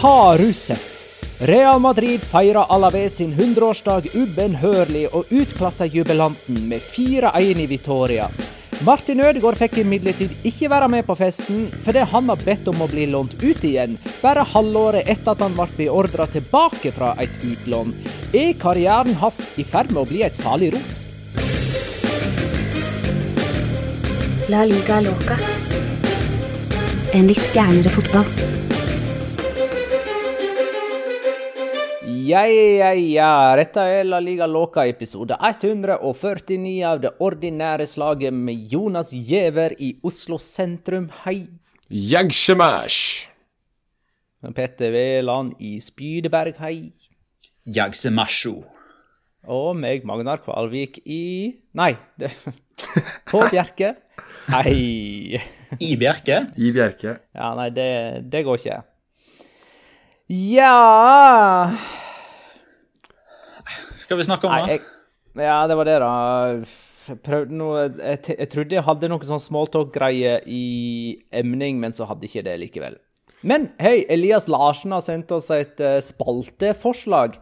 Har du sett? Real Madrid feirer Alaves sin 100-årsdag ubønnhørlig og utklasser jubilanten med 4-1 i Vitoria. Martin Ødegaard fikk imidlertid ikke være med på festen, fordi han har bedt om å bli lånt ut igjen, bare halvåret etter at han ble beordra tilbake fra et utlån. Er karrieren hans i ferd med å bli et salig rot? La liga loca. En litt gærnere fotball. Ja, ja, ja. Dette er La Liga Loca episode 149 av det ordinære slaget med Jonas Giæver i Oslo sentrum. Hei. Jagsemash. Petter Veland i Spydeberg. Hei. Jagsemasho. Og meg, Magnar Kvalvik i Nei. Det... På Bjerke. Hei. I Bjerke. I Bjerke. Ja, nei, det, det går ikke. Ja Skal vi snakke om jeg, ja, det var det, da. Jeg noe Jeg, jeg trodde jeg hadde noe sånn smalltalk-greie i emning, men så hadde ikke det likevel. Men hei, Elias Larsen har sendt oss et uh, spalteforslag.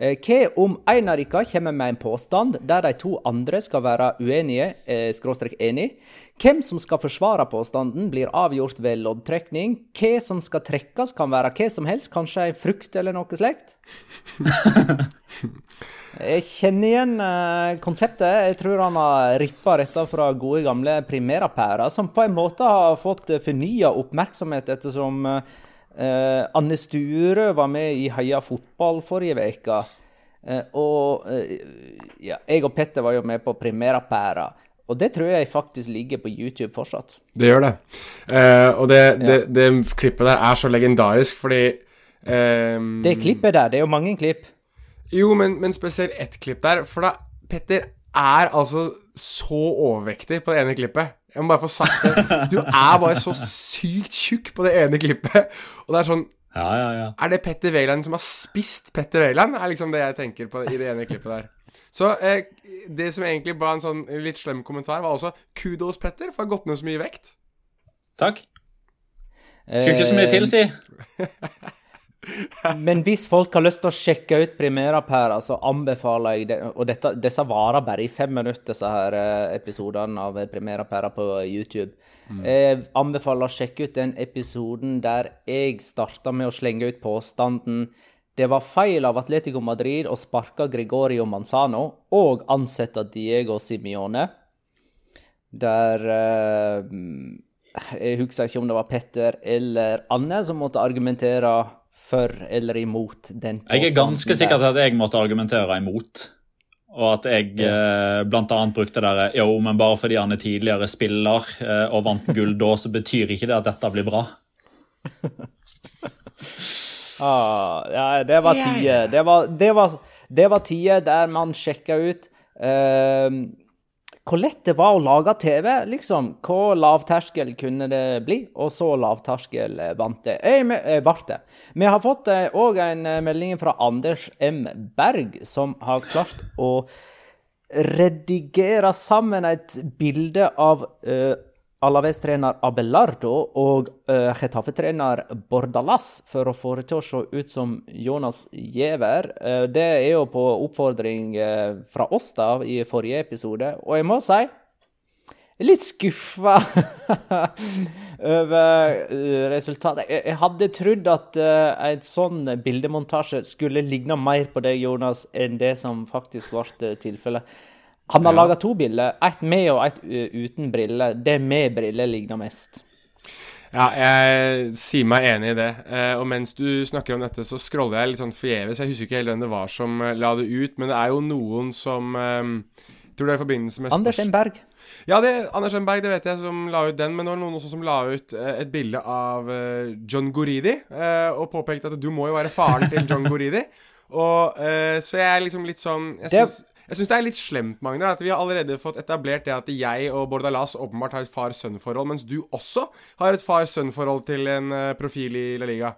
Eh, Hva om en av dere kommer med en påstand der de to andre skal være uenige, eh, skråstrek enig? Hvem som skal forsvare påstanden, blir avgjort ved loddtrekning. Hva som skal trekkes, kan være hva som helst, kanskje en frukt eller noe slekt. Jeg kjenner igjen eh, konseptet. Jeg tror han har rippa dette fra gode gamle Primera-pæra, som på en måte har fått uh, fornya oppmerksomhet ettersom eh, Anne Sture var med i Heia fotball forrige uke. Eh, og eh, ja, jeg og Petter var jo med på Primera-pæra. Og det tror jeg faktisk ligger på YouTube fortsatt. Det gjør det. Eh, og det, det, det klippet der er så legendarisk fordi eh, Det klippet der, det er jo mange klipp. Jo, men, men spesielt ett klipp der. For da Petter er altså så overvektig på det ene klippet. Jeg må bare få sagt det. Du er bare så sykt tjukk på det ene klippet. Og det er sånn Ja, ja, ja. Er det Petter Wæland som har spist Petter Wæland? Er liksom det jeg tenker på i det ene klippet der. Så eh, det som egentlig var en sånn litt slem kommentar, var også kudos, Petter, for å ha gått ned så mye vekt. Takk. Skulle ikke så mye til, si. Men hvis folk har lyst til å sjekke ut Primera-pæra, så anbefaler jeg det. Og dette, disse varer bare i fem minutter, disse her eh, episodene av Primera-pæra på YouTube. Jeg anbefaler å sjekke ut den episoden der jeg starta med å slenge ut påstanden Det var feil av Atletico Madrid å sparke Gregorio Manzano og ansette Diego Simione. Der eh, Jeg husker ikke om det var Petter eller Anne som måtte argumentere for eller imot den Jeg er ganske sikker på at jeg måtte argumentere imot. Og at jeg eh, annet brukte det der, Jo, men bare fordi han er tidligere spiller eh, og vant gull da, så betyr ikke det at dette blir bra. Ah, ja, det var tider. Det var, det var, det var tider der man sjekka ut eh, hvor lett det var å lage TV, liksom. Hvor lavterskel kunne det bli? Og så lavterskel eh, vant det. Jeg me- eh, ble det. Vi har fått òg en eh, melding fra Anders M. Berg, som har klart å redigere sammen et bilde av uh, Alaves-trener Abelardo og uh, Getafe-trener Bordalas for å få det til å se ut som Jonas Giæver. Uh, det er jo på oppfordring uh, fra oss da i forrige episode, og jeg må si litt skuffa over resultatet. Jeg, jeg hadde trodd at en sånn bildemontasje skulle ligne mer på deg, Jonas, enn det som faktisk ble tilfellet. Han har Ja. laga to bilder, ett med og ett uten briller. Det med briller ligner mest. Ja, jeg sier meg enig i det. Eh, og mens du snakker om dette, så scroller jeg litt sånn forgjeves. Jeg husker ikke helt hvem det var som eh, la det ut, men det er jo noen som eh, tror det er i forbindelse med Anders spørs- Berg. Ja, det, Anders M. Berg, det vet jeg, som la ut den. Men det var noen også som la ut et bilde av John Goridi, og påpekte at du må jo være faren til John Goridi. Og Så jeg er liksom litt sånn Jeg syns jeg syns det er litt slemt, Magne, at vi har allerede fått etablert det at jeg og Bordalas åpenbart har et far-sønn-forhold, mens du også har et far-sønn-forhold til en eh, profil i La Liga.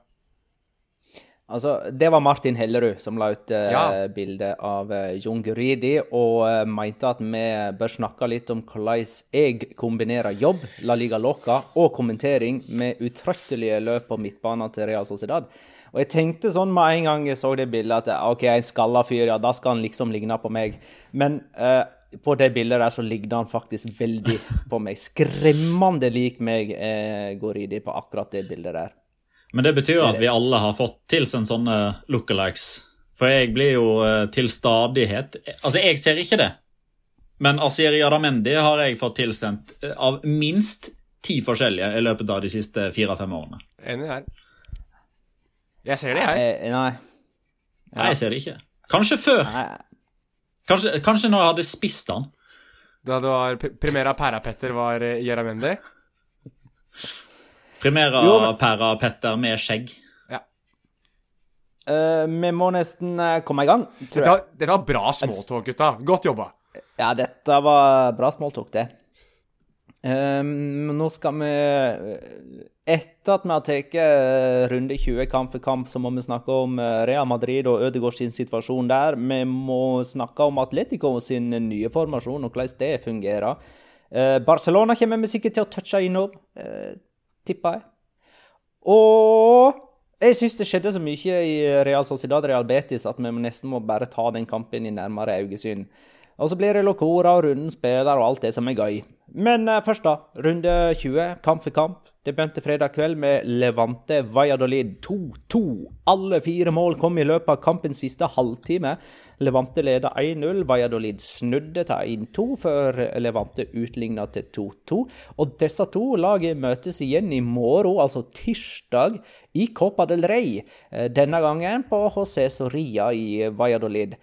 Altså, det var Martin Hellerud som la ut uh, Ja. bilde av uh, Jon Guridi, og uh, mente at vi bør snakke litt om hvordan jeg kombinerer jobb, La Liga Loca, og kommentering med utrøttelige løp på midtbanen til Real Sociedad. Og jeg tenkte sånn med en gang jeg så det bildet, at OK, en skalla fyr, ja, da skal han liksom ligne på meg. Men uh, på det bildet der så ligner han faktisk veldig på meg. Skremmende lik meg, eh, Goridi, på akkurat det bildet der. Men det betyr at vi alle har fått tilsendt sånne lookalikes. For jeg blir jo eh, til stadighet Altså, jeg ser ikke det. Men Asieri Adamendi har jeg fått tilsendt eh, av minst ti forskjellige i løpet av de siste fire-fem årene. Enig her. Jeg ser det, jeg. Nei. nei. Nei, jeg ser det ikke. Kanskje før. Kanskje, kanskje når jeg hadde spist den. Da det var Primera Pæra-Petter var uh, Jeramendi. Primera Jo, men- Pæra Petter med skjegg. Eh, vi må nesten eh, komme i gang, tror jeg. dette var bra smalltalk, gutta. Godt jobba. Ja, dette var bra smalltalk, det. Um, nå skal vi Etter at vi har tatt eh, runde 20 kamp for kamp, så må vi snakke om eh, Real Madrid og Ødegaard sin situasjon der. Vi må snakke om Atletico sin nye formasjon og hvordan det fungerer. Eh, Barcelona kommer vi sikkert til å touche innom, tipper jeg. Og jeg syns det skjedde så mye i Real Sociedad Real Betis at vi nesten må bare ta den kampen i nærmere øyesyn. Og så blir det Locora og runden spiller og alt det som er gøy. Men først, da. Runde 20, kamp for kamp. Det begynte fredag kveld med Levante Valladolid 2-2. Alle fire mål kom i løpet av kampens siste halvtime. Levante leda 1-0. Valladolid snudde til 1-2 før Levante utligna til 2-2. Og disse to lagene møtes igjen i morgen, altså tirsdag, i Copa del Rey. Eh, Denne gangen på José Soria i Valladolid.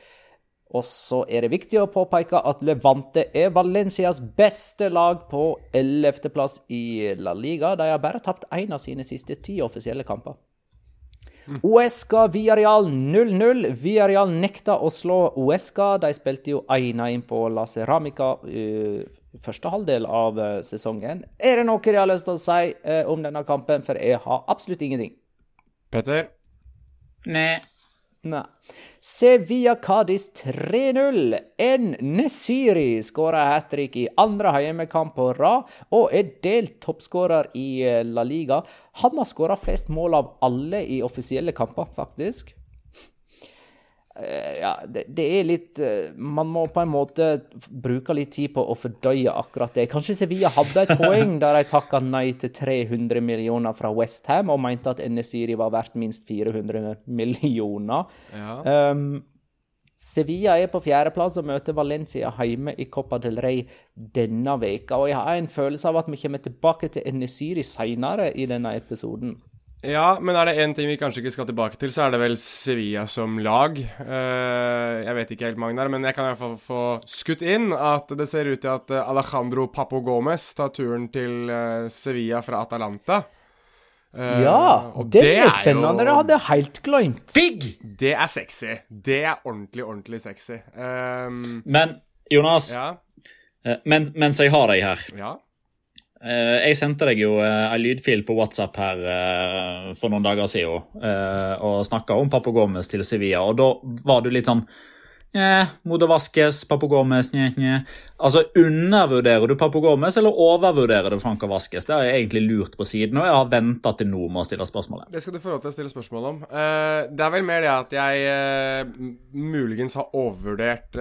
Og så er det viktig å påpeke at Levante er Valencias beste lag på 11.-plass i La Liga. De har bare tapt én av sine siste ti offisielle kamper. Uesca Villarreal 0-0. Villarreal nekta å slå Uesca. De spilte jo 1-1 på La Ceramica i første halvdel av eh, sesongen. Er det noe dere har lyst til å si eh, om denne kampen? For jeg har absolutt ingenting. Petter. Nei. Sevilla Cádiz 3-0. En Nesiri skåra hat trick i andre hjemmekamp på rad, og er delt toppskårer i eh, La Liga. Han har skåra flest mål av alle i offisielle kamper, faktisk. Eh, ja, det, det er litt eh, Man må på en måte bruke litt tid på å fordøye akkurat det. Kanskje Sevilla hadde et poeng der de takka nei til 300 millioner fra Westham og mente at Nesiri var verdt minst 400 millioner. Ja. Um, Sevilla er på fjerdeplass og møter Valencia hjemme i Copa del Rey denne veka, og jeg har en følelse av at vi kommer tilbake til Nesiri seinere i denne episoden. Ja, men er det én ting vi kanskje ikke skal tilbake til, så er det vel Sevilla som lag. Eh, jeg vet ikke helt, Magnar, men jeg kan i hvert fall få skutt inn at det ser ut til at eh, Alejandro Papo Gomez tar turen til eh, Sevilla fra Atalanta. Eh, Ja, og det er jo- spennende. Det hadde jeg helt glemt. Digg! Det er sexy. Det er ordentlig, ordentlig sexy. Um, Men Jonas, ja. eh, mens, mens jeg har deg her Ja. Eh, Jeg sendte deg jo eh, en lydfil på WhatsApp her eh, for noen dager siden og snakka om Papo Gomez til Sevilla, og da var du litt sånn Nja, Modo Vasques, Papo Gomez, nje, nje. Altså, Undervurderer du Papo Gomez, eller overvurderer du Franco Vasques? Det har jeg egentlig lurt på siden, og jeg har venta til nå med å stille spørsmålet. Det skal du få lov til å stille spørsmål om. Det er vel mer det at jeg muligens har overvurdert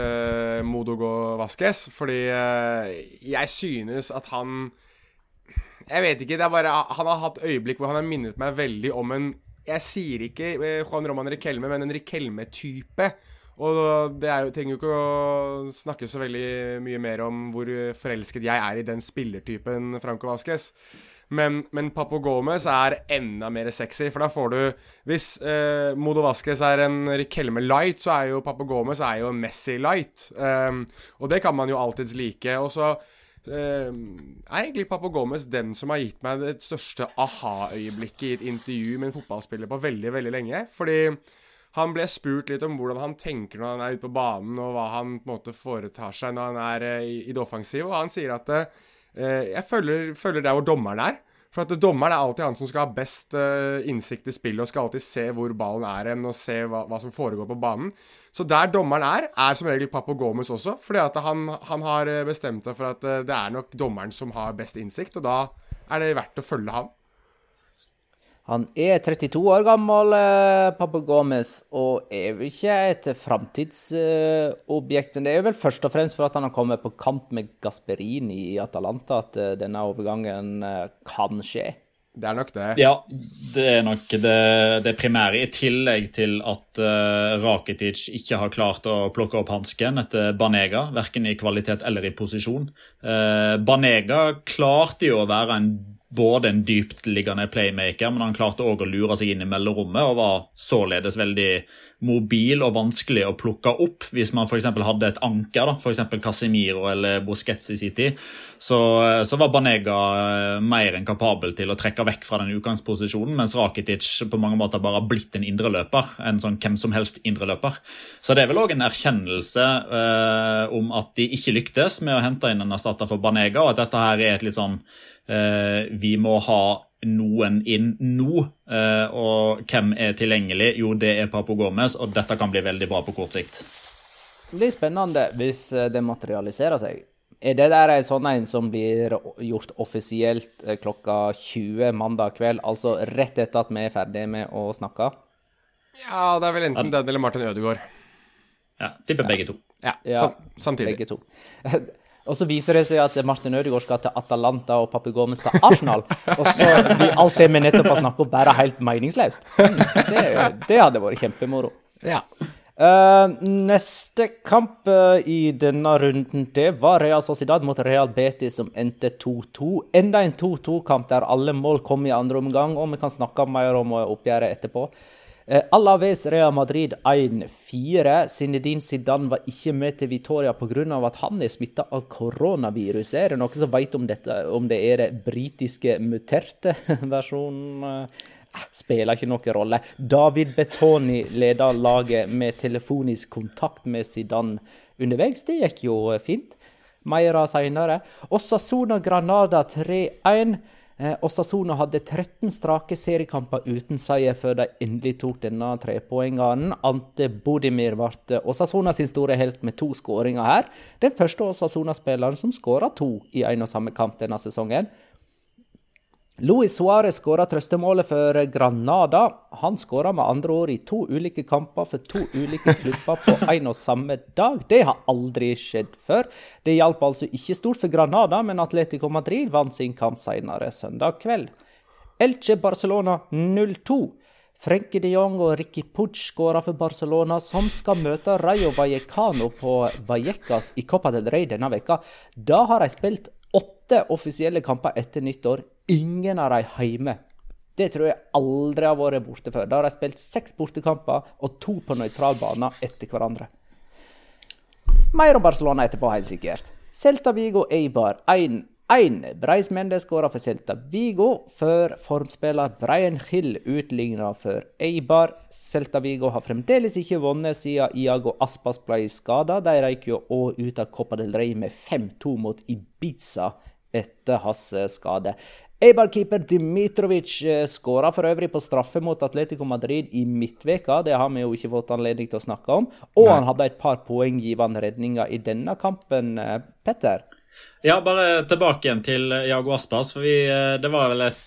Modogo Vasques, fordi jeg synes at han Jeg vet ikke, det er bare Han har hatt øyeblikk hvor han har minnet meg veldig om en Jeg sier ikke eh, Juan Roman Riquelme, men en Riquelme-type. Og det er jo, trenger jo ikke å snakke så veldig mye mer om hvor forelsket jeg er i den spillertypen Franco Vasques. Men, men Papo Gomez er enda mer sexy, for da får du Hvis eh, Modo Vasques er en Riquelme light, så er jo Papo Gomez er jo Messi light. Um, og det kan man jo alltids like. Og så er egentlig Papo Gomez den som har gitt meg det største aha-øyeblikket i et intervju med en fotballspiller på veldig, veldig lenge. Fordi han ble spurt litt om hvordan han tenker når han er ute på banen, og hva han på en måte foretar seg når han er eh, i, i det offensive. Og han sier at eh, jeg følger, følger der hvor dommeren er. For at dommeren er alltid han som skal ha best uh, innsikt i spillet og skal alltid se hvor ballen er hen og se hva, hva som foregår på banen. Så der dommeren er, er som regel Papo Gomez også. Fordi at han, han har eh, bestemt seg for at uh, det er nok dommeren som har best innsikt, og da er det verdt å følge han. Han er 32 år gammel, eh, Papa Gomez, og er vel ikke et framtidsobjekt. Men det er vel først og fremst for at han har kommet på kamp med Gasperini i Atalanta at eh, denne overgangen eh, kan skje. Det er nok det. Ja, det er nok det, det primære, i tillegg til at uh, Rakitic ikke har klart å plukke opp hansken etter Banega, verken i kvalitet eller i posisjon. Uh, Banega klarte jo å være en, både en dyptliggende playmaker, men han klarte òg å lure seg inn i mellomrommet og var således veldig mobil og vanskelig å plukke opp hvis man f.eks. hadde et anker, da, f.eks. Casemiro eller Busquets i sin tid. Så, så var Banega eh, mer enn kapabel til å trekke vekk fra den utgangsposisjonen, mens Rakitic på mange måter bare har blitt en indreløper. En sånn hvem som helst indreløper. Så det er vel òg en erkjennelse eh, om at de ikke lyktes med å hente inn en erstatter for Banega, og at dette her er et litt sånn Vi må ha noen inn nå. Eh, og hvem er tilgjengelig? Jo, det er Papo Gomez, og dette kan bli veldig bra på kort sikt. Det blir spennende hvis eh, det materialiserer seg. Er det der en sånn en som blir gjort offisielt eh, klokka 20 mandag kveld, altså rett etter at vi er ferdige med å snakke? Ja, det er vel enten den eller Martin Ødegaard. Ja, Tipper begge to. Ja, Ja, sam samtidig. Begge to. Og så viser det seg at Martin Ødegaard skal til Atalanta og Papi Gomez til Arsenal. Og så blir alt det vi nettopp har snakket om, bare helt meningsløst. Det, det hadde vært kjempemoro. Ja. Uh, neste kamp eh, i denne runden, det var Real Sociedad mot Real Betis, som endte 2-2. Enda en 2-2-kamp der alle mål kom i andre omgang, og vi kan snakke mer om eh, oppgjøret etterpå. Uh, Alaves Real Madrid 1-4. Zinedine Zidane var ikke med til Vitoria pga. at han er smitta av koronavirus. Er det noen som vet om, dette, om det er det britiske muterte versjonen? Eh, spiller ikke noen rolle. David Betoni leder laget med telefonisk kontakt med Zidane underveis. Det gikk jo fint. Meira seinere. Sona Granada 3-1. Eh, Osasuna hadde 13 strake seriekamper uten seier før de endelig tok denne trepoengeren. Ante Bodimir ble Osasona sin store helt med to skåringer her. Den første Osasona-spilleren som skåra to i en og samme kamp denne sesongen. Luis Suárez skåra trøstemålet for Granada. Han skåra med andre ord i to ulike kamper for to ulike klubber på en og samme dag. Det har aldri skjedd før. Det hjalp altså ikke stort for Granada, men Atletico Madrid vant sin kamp senere søndag kveld. Elche Barcelona 0-2. Frenkie de Jong og Ricky Puig skåra for Barcelona, som skal møte Rayo Vallecano på Vallecas i Copa del Rey denne veka. Da har de spilt åtte offisielle kamper etter nyttår. Ingen av dem hjemme. Det tror jeg aldri har vært borte før. Da har de spilt seks bortekamper og to på nøytral bane etter hverandre. Mer om Barcelona etterpå, helt sikkert. Celta Vigo Eibar 1 1. Breis Mendes skåra for Celta Vigo, før formspiller Brian Hill utligna for Eibar. Celta Vigo har fremdeles ikke vunnet siden Iago Aspas ble skada. De røyk jo òg ut av Copa del Rey med 5-2 mot Ibiza etter hans skade. Eibar-keeper Dimitrovic skåra for øvrig på straffe mot Atletico Madrid i midtveka. Det har vi jo ikke fått anledning til å snakke om. Og han hadde et par poenggivende redninger i denne kampen, Petter. Ja, bare tilbake igjen til Jago Aspas. for vi, Det var vel et,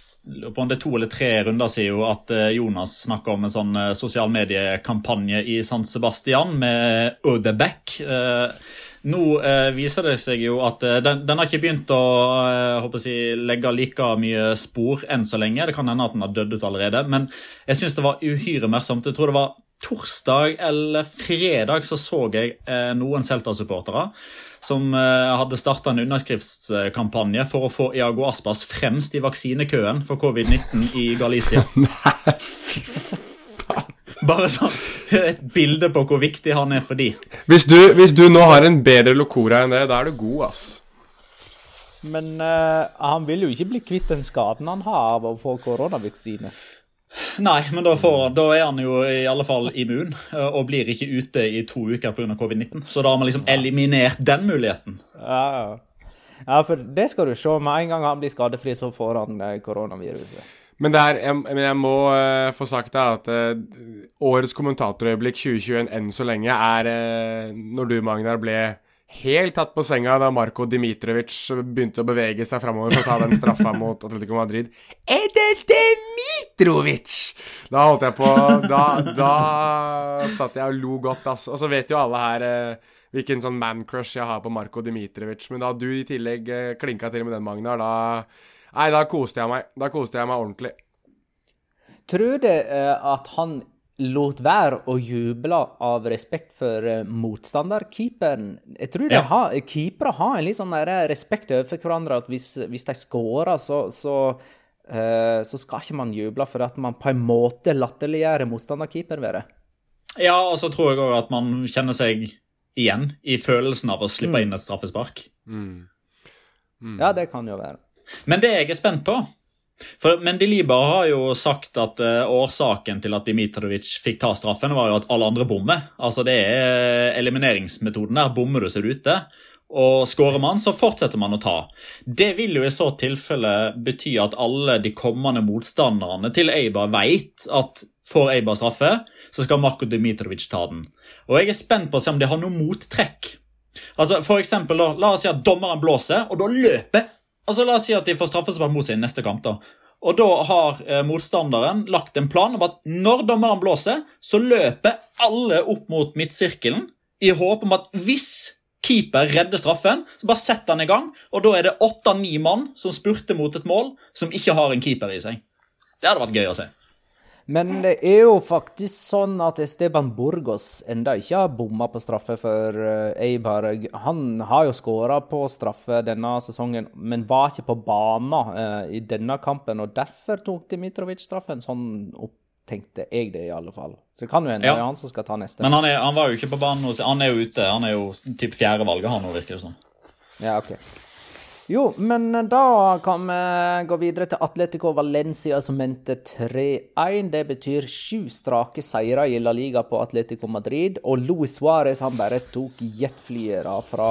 på det to eller tre runder siden at Jonas snakka om en sånn sosial mediekampanje i San Sebastian med Odebeck. Nå viser det seg jo at den, den har ikke begynt å håper jeg, legge like mye spor enn så lenge. Det kan hende at den har dødd ut allerede. Men jeg syns det var uhyre mersomt. Jeg tror det var torsdag eller fredag så så jeg noen Celta-supportere som hadde starta en underskriftskampanje for å få Iago Aspas fremst i vaksinekøen for covid-19 i Galicia. Bare sånn et bilde på hvor viktig han er for de. Hvis du, hvis du nå har en bedre locora enn det, da er du god, ass. Men uh, han vil jo ikke bli kvitt den skaden han har av å få koronavaksine. Nei, men da, får, da, er han jo i alle fall immun og blir ikke ute i to uker pga. covid-19. Så da har man liksom eliminert den muligheten. Ja, ja, for det skal du se. Med en gang han blir skadefri, så får han koronaviruset. Men, er, jeg, jeg, må uh, få sagt deg at uh, årets kommentatorøyeblikk 2021 enn så lenge er uh, når du, Magnar, ble helt tatt på senga da Marko Dimitrovic begynte å bevege seg framover for å ta den straffa mot Atletico Madrid. Er det Dimitrovic?! Da holdt jeg på Da, da satt jeg og lo godt, altså. Og så vet jo alle her eh, hvilken sånn man-crush jeg har på Marko Dimitrovic. Men da du i tillegg eh, klinka til med den, Magnar, da Nei, da koste jeg meg. Da koste jeg meg ordentlig. Tror du eh, at han lot være å juble av respekt for uh, motstanderkeeperen. Jeg tror ja. har, keepere har en litt sånn respekt overfor hverandre. At hvis, hvis de scorer, så, så, uh, så, skal ikke man juble for at man på en måte latterliggjør motstanderkeeperen. Være. Ja, og så tror jeg òg at man kjenner seg igjen i følelsen av å slippe mm. inn et straffespark. Mm. Mm. Ja, det kan jo være. Men det jeg er spent på for Mendeliba har jo sagt at uh, årsaken til at Dimitrovic fikk ta straffen, var jo at alle andre bommer. Altså Det er elimineringsmetoden der. Bommer du, så er du ute. Og skårer man, så fortsetter man å ta. Det vil jo i så tilfelle bety at alle de kommende motstanderne til Eibar vet at får Eibar straffe, så skal Marko Dimitrovic ta den. Og jeg er spent på å se om det har noe mottrekk. Altså for eksempel, da, La oss si at dommeren blåser, og da løper Altså, La oss si at de får straffespark mot seg i neste kamp. da. Og Da har eh, motstanderen lagt en plan om at når dommeren blåser, så løper alle opp mot midtsirkelen i håp om at hvis keeper redder straffen, så bare setter han i gang. Og da er det åtte-ni mann som spurter mot et mål som ikke har en keeper i seg. Det hadde vært gøy å se. Men det er jo faktisk sånn at Esteban Burgos enda ikke har bomma på straffe for uh, Eibar. Han har jo skåra på straffe denne sesongen, men var ikke på banen eh, i denne kampen. og Derfor tok Dimitrovic straffen. Sånn opptenkte jeg det, i alle fall. Så det kan jo hende ja. det er han som skal ta neste. Men han, er, han var jo ikke på banen. Han er jo ute. Han er jo typ fjerde valget, han nå, virker det som. Ja, ok. Jo, men da kan vi gå videre til Atletico Valencia, som endte 3-1. Det betyr sju strake seire i La Liga på Atletico Madrid. Og Luis Suárez han bare tok jetflyere fra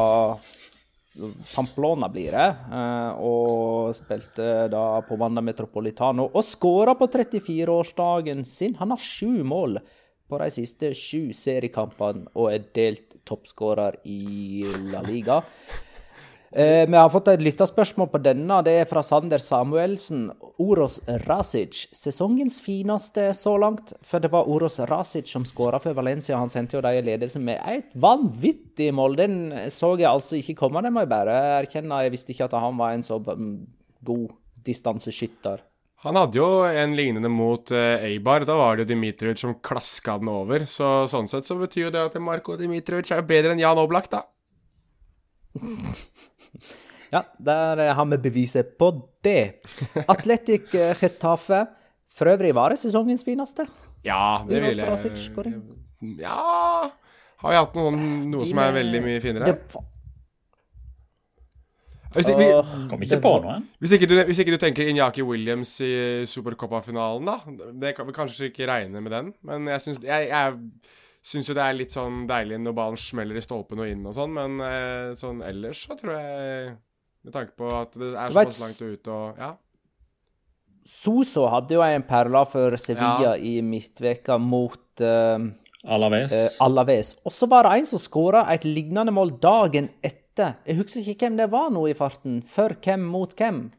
Pamplona, blir det. Eh, og spilte da på Wanda Metropolitano. Og skåra på 34-årsdagen sin. Han har sju mål på de siste sju seriekampene og er delt toppskårer i La Liga. Eh, vi har fått et lytterspørsmål på denne. Det er fra Sander Samuelsen. Oros Rasic. Sesongens fineste så langt. For det var Oros Rasic som skåra for Valencia. Han sendte jo dem i ledelse med et vanvittig mål. Den så jeg altså ikke komme, det må jeg bare erkjenne. Jeg visste ikke at han var en så god distanseskytter. Han hadde jo en lignende mot uh, Eibar. Da var det jo Dimitrovic som klaska den over. Så sånn sett så betyr jo det at Marko Dimitrovic er bedre enn Jan Oblak, da. Ja, der har vi beviset på det. Atletic Getafe. For øvrig var det sesongens fineste. Ja, det vil jeg. Ja Har vi hatt noen, noe som er veldig mye finere? Det Hvis, vi, Kom ikke på noe. hvis, ikke du, hvis ikke du tenker Inyaki Williams i Supercopa-finalen, da. Det kan vi kanskje ikke regne med den, men jeg syns, jeg, jeg syns jo det er litt sånn deilig når ballen smeller i stolpen og inn og sånn, men eh, sånn ellers så tror jeg Med tanke på at det er såpass langt ut og Ja. Soso hadde jo en perle for Ja. Sevilla i midtveka mot uh, Alaves. Uh, Alaves. Og så var det en som skåra et lignende mål dagen etter. Jeg husker ikke hvem det var nå i farten. For hvem mot hvem?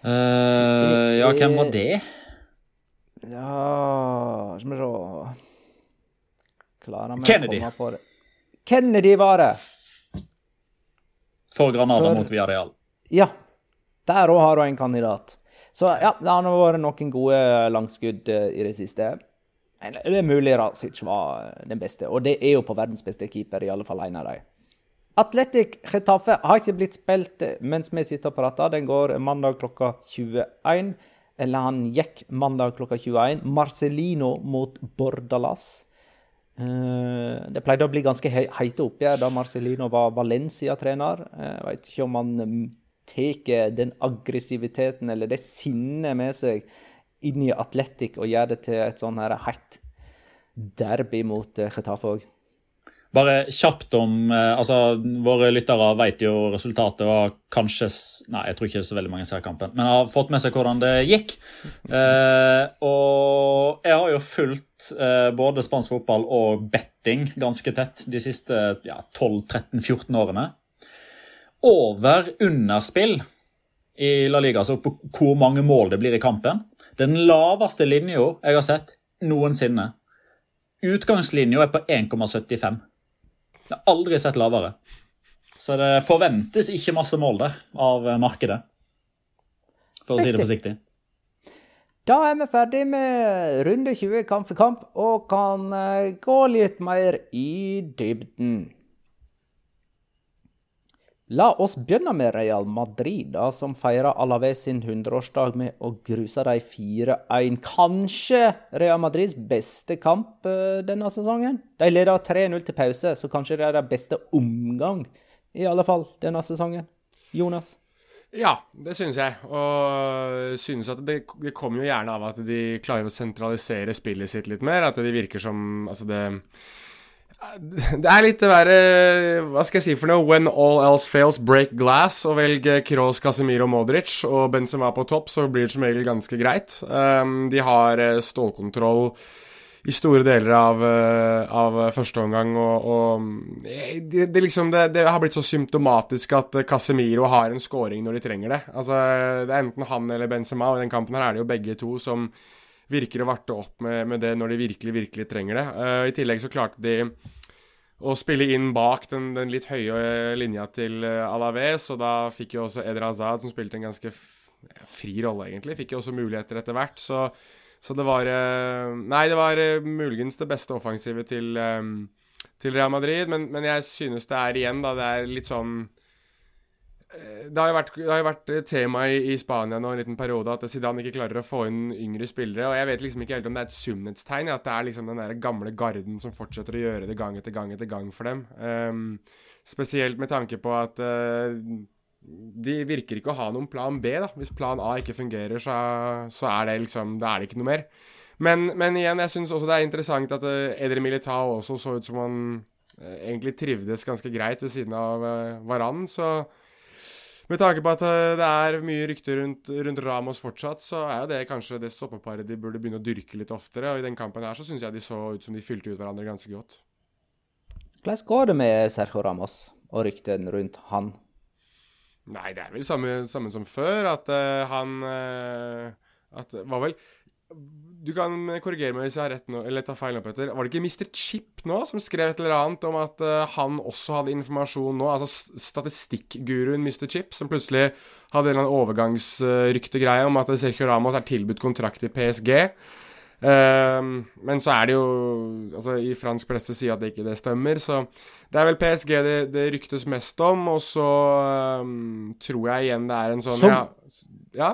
Uh, ja, hvem var det? Ja Skal vi se Klarer vi å komme på det? Kennedy var det. For Granada For- mot Villarreal. Ja. Der òg har du en kandidat. Så ja, det har vært noen gode langskudd eh, i det siste. Det er mulig Rasic var eh, den beste, og det er jo på verdens beste keeper, i alle fall en av dem. Atletic Getafe har ikke blitt spilt eh, mens vi sitter og prater. Den går mandag klokka 21. Eller han gikk mandag klokka 21. Marcelino mot Bordalas. Eh, det pleide å bli ganske he heite oppgjør da Marcelino var Valencia-trener. Eh, Jeg vet ikke om han mm, tar den aggressiviteten eller det sinnet med seg inn i Atletic og gjør det til et sånn her hett derby mot Getafe òg. Bare kjapt om eh, altså Våre lyttere vet jo resultatet og kanskje Nei, jeg tror ikke så veldig mange ser kampen, men har fått med seg hvordan det gikk. Eh, og jeg har jo fulgt eh, både spansk fotball og betting ganske tett de siste ja, 12-13-14 årene. Over-underspill i La Liga, altså på hvor mange mål det blir i kampen. Den laveste linja jeg har sett noensinne. Utgangslinja er på 1,75. Jeg har aldri sett lavere. Så det forventes ikke masse mål der av markedet. For å si det forsiktig. Da er vi ferdig med runde 20 kamp for kamp og kan eh, gå litt mer i dybden. La oss begynne med Real Madrid, da, som feirer Alaves sin 100-årsdag med å gruse de 4-1. Kanskje Real Madrids beste kamp eh, denne sesongen. De leder 3-0 til pause, så kanskje det er deres beste omgang, i alle fall, denne sesongen. Jonas? Ja, det synes jeg. Og synes at det, det kommer jo gjerne av at de klarer å sentralisere spillet sitt litt mer. At det virker som Altså, det Det er litt det derre Hva skal jeg si for noe? When all else fails, break glass. Og velg Kroos, Casemiro, Modric og Benzema på topp, så blir det som regel ganske greit. Um, de har eh, stålkontroll i store deler av, eh, av første omgang, og, og eh, det, det, liksom, det, det har blitt så symptomatisk at Casemiro har en scoring når de trenger det. Altså, Det er enten han eller Benzema, og i den kampen her er det jo begge to som virker å varte opp med, med det når de virkelig, virkelig trenger det. Uh, I tillegg så klarte de å spille inn bak den, den litt høye linja til eh, Alaves, og da fikk jo også Eder Hazard, som spilte en ganske fri rolle, egentlig, fikk jo også muligheter etter hvert. så så det var uh, Nei, det var uh, muligens det beste offensivet til, um, til Real Madrid, men, men, jeg synes det er igjen, da, det er litt sånn det har jo vært, har vært tema i, i, Spania nå en liten periode at Zidane ikke klarer å få inn yngre spillere. og Jeg vet liksom ikke helt om det er et sunnhetstegn, at det er liksom den der gamle garden som fortsetter å gjøre det gang etter gang etter gang for dem. Um, spesielt med tanke på at uh, de virker ikke å ha noen plan B. da. Hvis plan A ikke fungerer, så, så er det liksom, da er det ikke noe mer. Men, men igjen, jeg syns også det er interessant at uh, Edre Militao også så ut som han uh, egentlig trivdes ganske greit ved siden av uh, Varan. Så med tanke på at uh, det er mye rykter rundt, rundt, Ramos fortsatt, så er jo det kanskje det stoppeparet de burde begynne å dyrke litt oftere. Og i den kampen her så syns jeg de så ut som de fylte ut hverandre ganske godt. Hvordan går det med Sergio Ramos? og ryktene rundt han? Nei, det er vel samme, samme som før. At uh, han uh, At var vel Du kan korrigere meg hvis jeg har rett nå, eller tar feil nå, Petter. Var det ikke Mr. Chip nå som skrev et eller annet om at uh, han også hadde informasjon nå? Altså statistikkguruen Mr. Chip, som plutselig hadde en eller annen overgangsryktegreie om at Sergio Ramos er tilbudt kontrakt i PSG. Ehm, men så er det jo Altså, i fransk presse sier at det ikke det stemmer, så det er vel PSG det, det ryktes mest om, og så ehm, tror jeg igjen det er en sånn Som- ja, ja?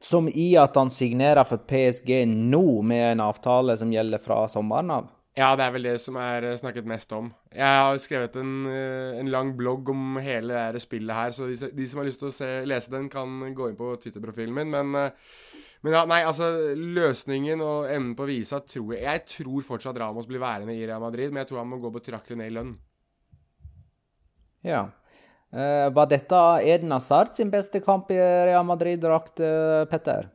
Som i at han signerer for PSG nå, med en avtale som gjelder fra sommeren av? Ja, det er vel det som er eh, snakket mest om. Jeg har skrevet en, eh, en lang blogg om hele det spillet her, så de, som har lyst til å se, lese den, kan gå inn på Twitter-profilen min. Men, eh, men ja, nei, altså Løsningen og evnen på å vise at tror jeg Jeg tror fortsatt Ramos blir værende i Real Madrid, men jeg tror han må gå betraktelig ned i lønn. Ja. Eh, var dette Eden Hazard sin beste kamp i Real Madrid-drakt, eh, Petter?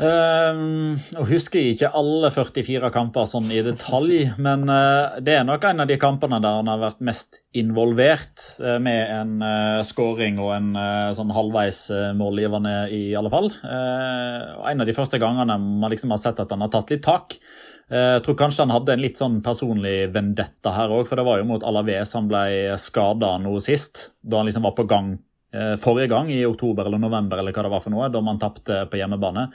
Um, og husker ikke alle 44 kamper sånn i detalj, men uh, det er nok en av de kampene der han har vært mest involvert, uh, med en uh, scoring og en uh, sånn halvveis målgivende, i alle fall. En av de første gangene man liksom har sett at han har tatt litt tak. Eh, Jeg tror kanskje han hadde en litt sånn personlig vendetta her òg, for det var jo mot Alaves han ble skada nå sist. Da han liksom var på gang eh, forrige gang, i oktober eller november, eller hva det var for noe, da man tapte på hjemmebane.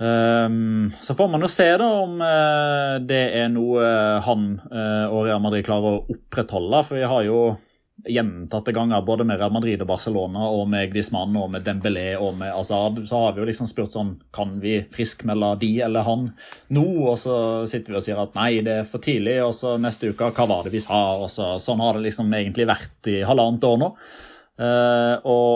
Ehm, så får man jo se da om eh, det er noe han eh, og Real Madrid klarer å opprettholde. For vi har jo gjentatte ganger både med Real Madrid og Barcelona og med Griezmann og med Dembélé og med Azad, så har vi jo liksom spurt sånn Kan vi friskmelde de eller han nå? Og så sitter vi og sier at nei, det er for tidlig. Og så neste uke, hva var det vi sa? Og så, sånn har det liksom egentlig vært i halvannet år nå. Uh, og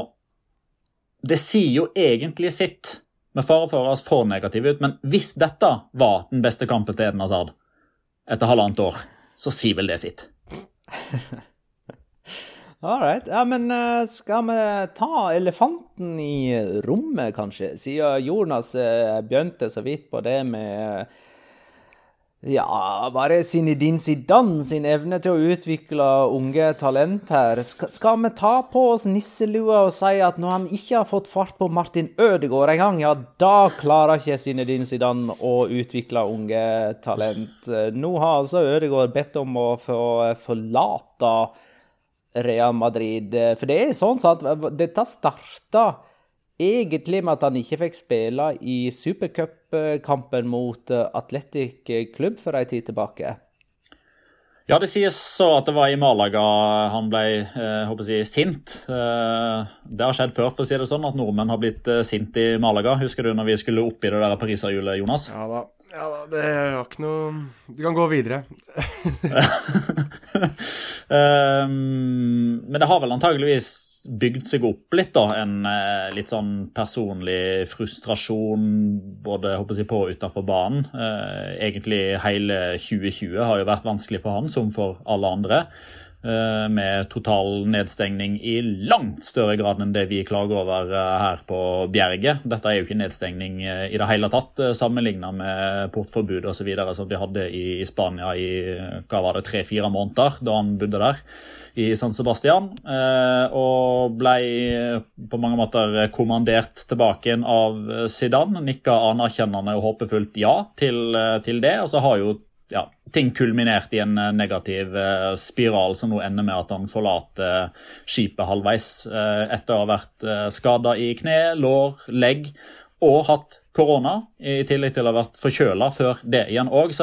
det sier jo egentlig sitt, med fare for å høres for negativ ut, men hvis dette var den beste kampen til Eden Hazard etter halvannet år, så sier vel det sitt. All right. Ja, men eh, skal vi ta elefanten i rommet, kanskje? Siden Jonas eh, begynte så vidt på det med Ja, bare Zinedine Zidane sin evne til å utvikle unge talent her? Skal, skal vi ta på oss nisselua og si at når han ikke har fått fart på Martin Ødegaard engang, ja, da klarer ikke Zinedine Zidane å utvikle unge talent. Eh, Nå har altså Ødegaard bedt om å få forlate Real Madrid. eh, For det er sånn sant, dette starta egentlig med at han ikke fikk spille i supercupkampen mot eh, Atletic Klubb for ei tid tilbake. Ja, det sies så at det var i Malaga han ble eh, håper jeg, sint. Eh, det har skjedd før, for å si det sånn, at nordmenn har blitt eh, sint i Malaga. Husker du når vi skulle opp i det der pariserhjulet, Jonas? Ja da. Ja da, det var ikke noe Du kan gå videre. Um, men det har vel antageligvis bygd seg opp litt, da. En eh, litt sånn personlig frustrasjon både håper jeg, på og utenfor banen. Uh, egentlig hele 2020 har jo vært vanskelig for han, som for alle andre. Eh, med total nedstengning i langt større grad enn det vi klager over eh, her på Bjerget. Dette er jo ikke nedstengning eh, i det hele tatt, sammenlignet med portforbud osv. som de hadde i, Spania i hva var det, tre-fire måneder da han bodde der i San Sebastian. og ble på mange måter kommandert tilbake igjen av Zidane. Nikka anerkjennende og håpefullt ja til, til det. Og så har jo ja, ting kulminert i en eh, negativ eh, spiral som nå ender med at han forlater skipet halvveis eh, etter å ha vært uh, skada i kne, lår, legg og hatt korona, i tillegg til å ha vært forkjøla før det igjen òg.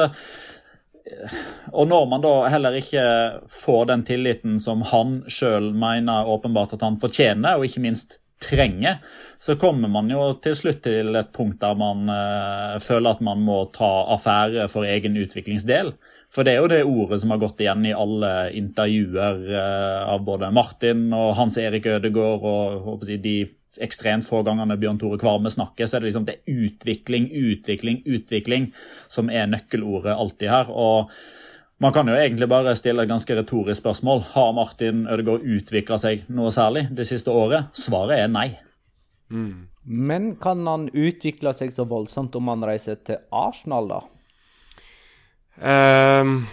Og når man da heller ikke får den tilliten som han sjøl mener åpenbart at han fortjener, og ikke minst trenger, så kommer man jo til slutt til et punkt der man uh, føler at man må ta affære for egen utviklingsdel. For det er jo det ordet som har gått igjen i alle intervjuer uh, av både Martin og Hans Erik Ødegaard og jeg, de ekstremt få gangene Bjørn Tore Kvarme snakker, så er det liksom det utvikling, utvikling, utvikling som er nøkkelordet alltid her. og man kan jo egentlig bare stille et ganske retorisk spørsmål. Har Martin Ødegaard utvikla seg noe særlig det siste året? Svaret er nei. Men kan han utvikle seg så voldsomt om han reiser til Arsenal, da? Ehm,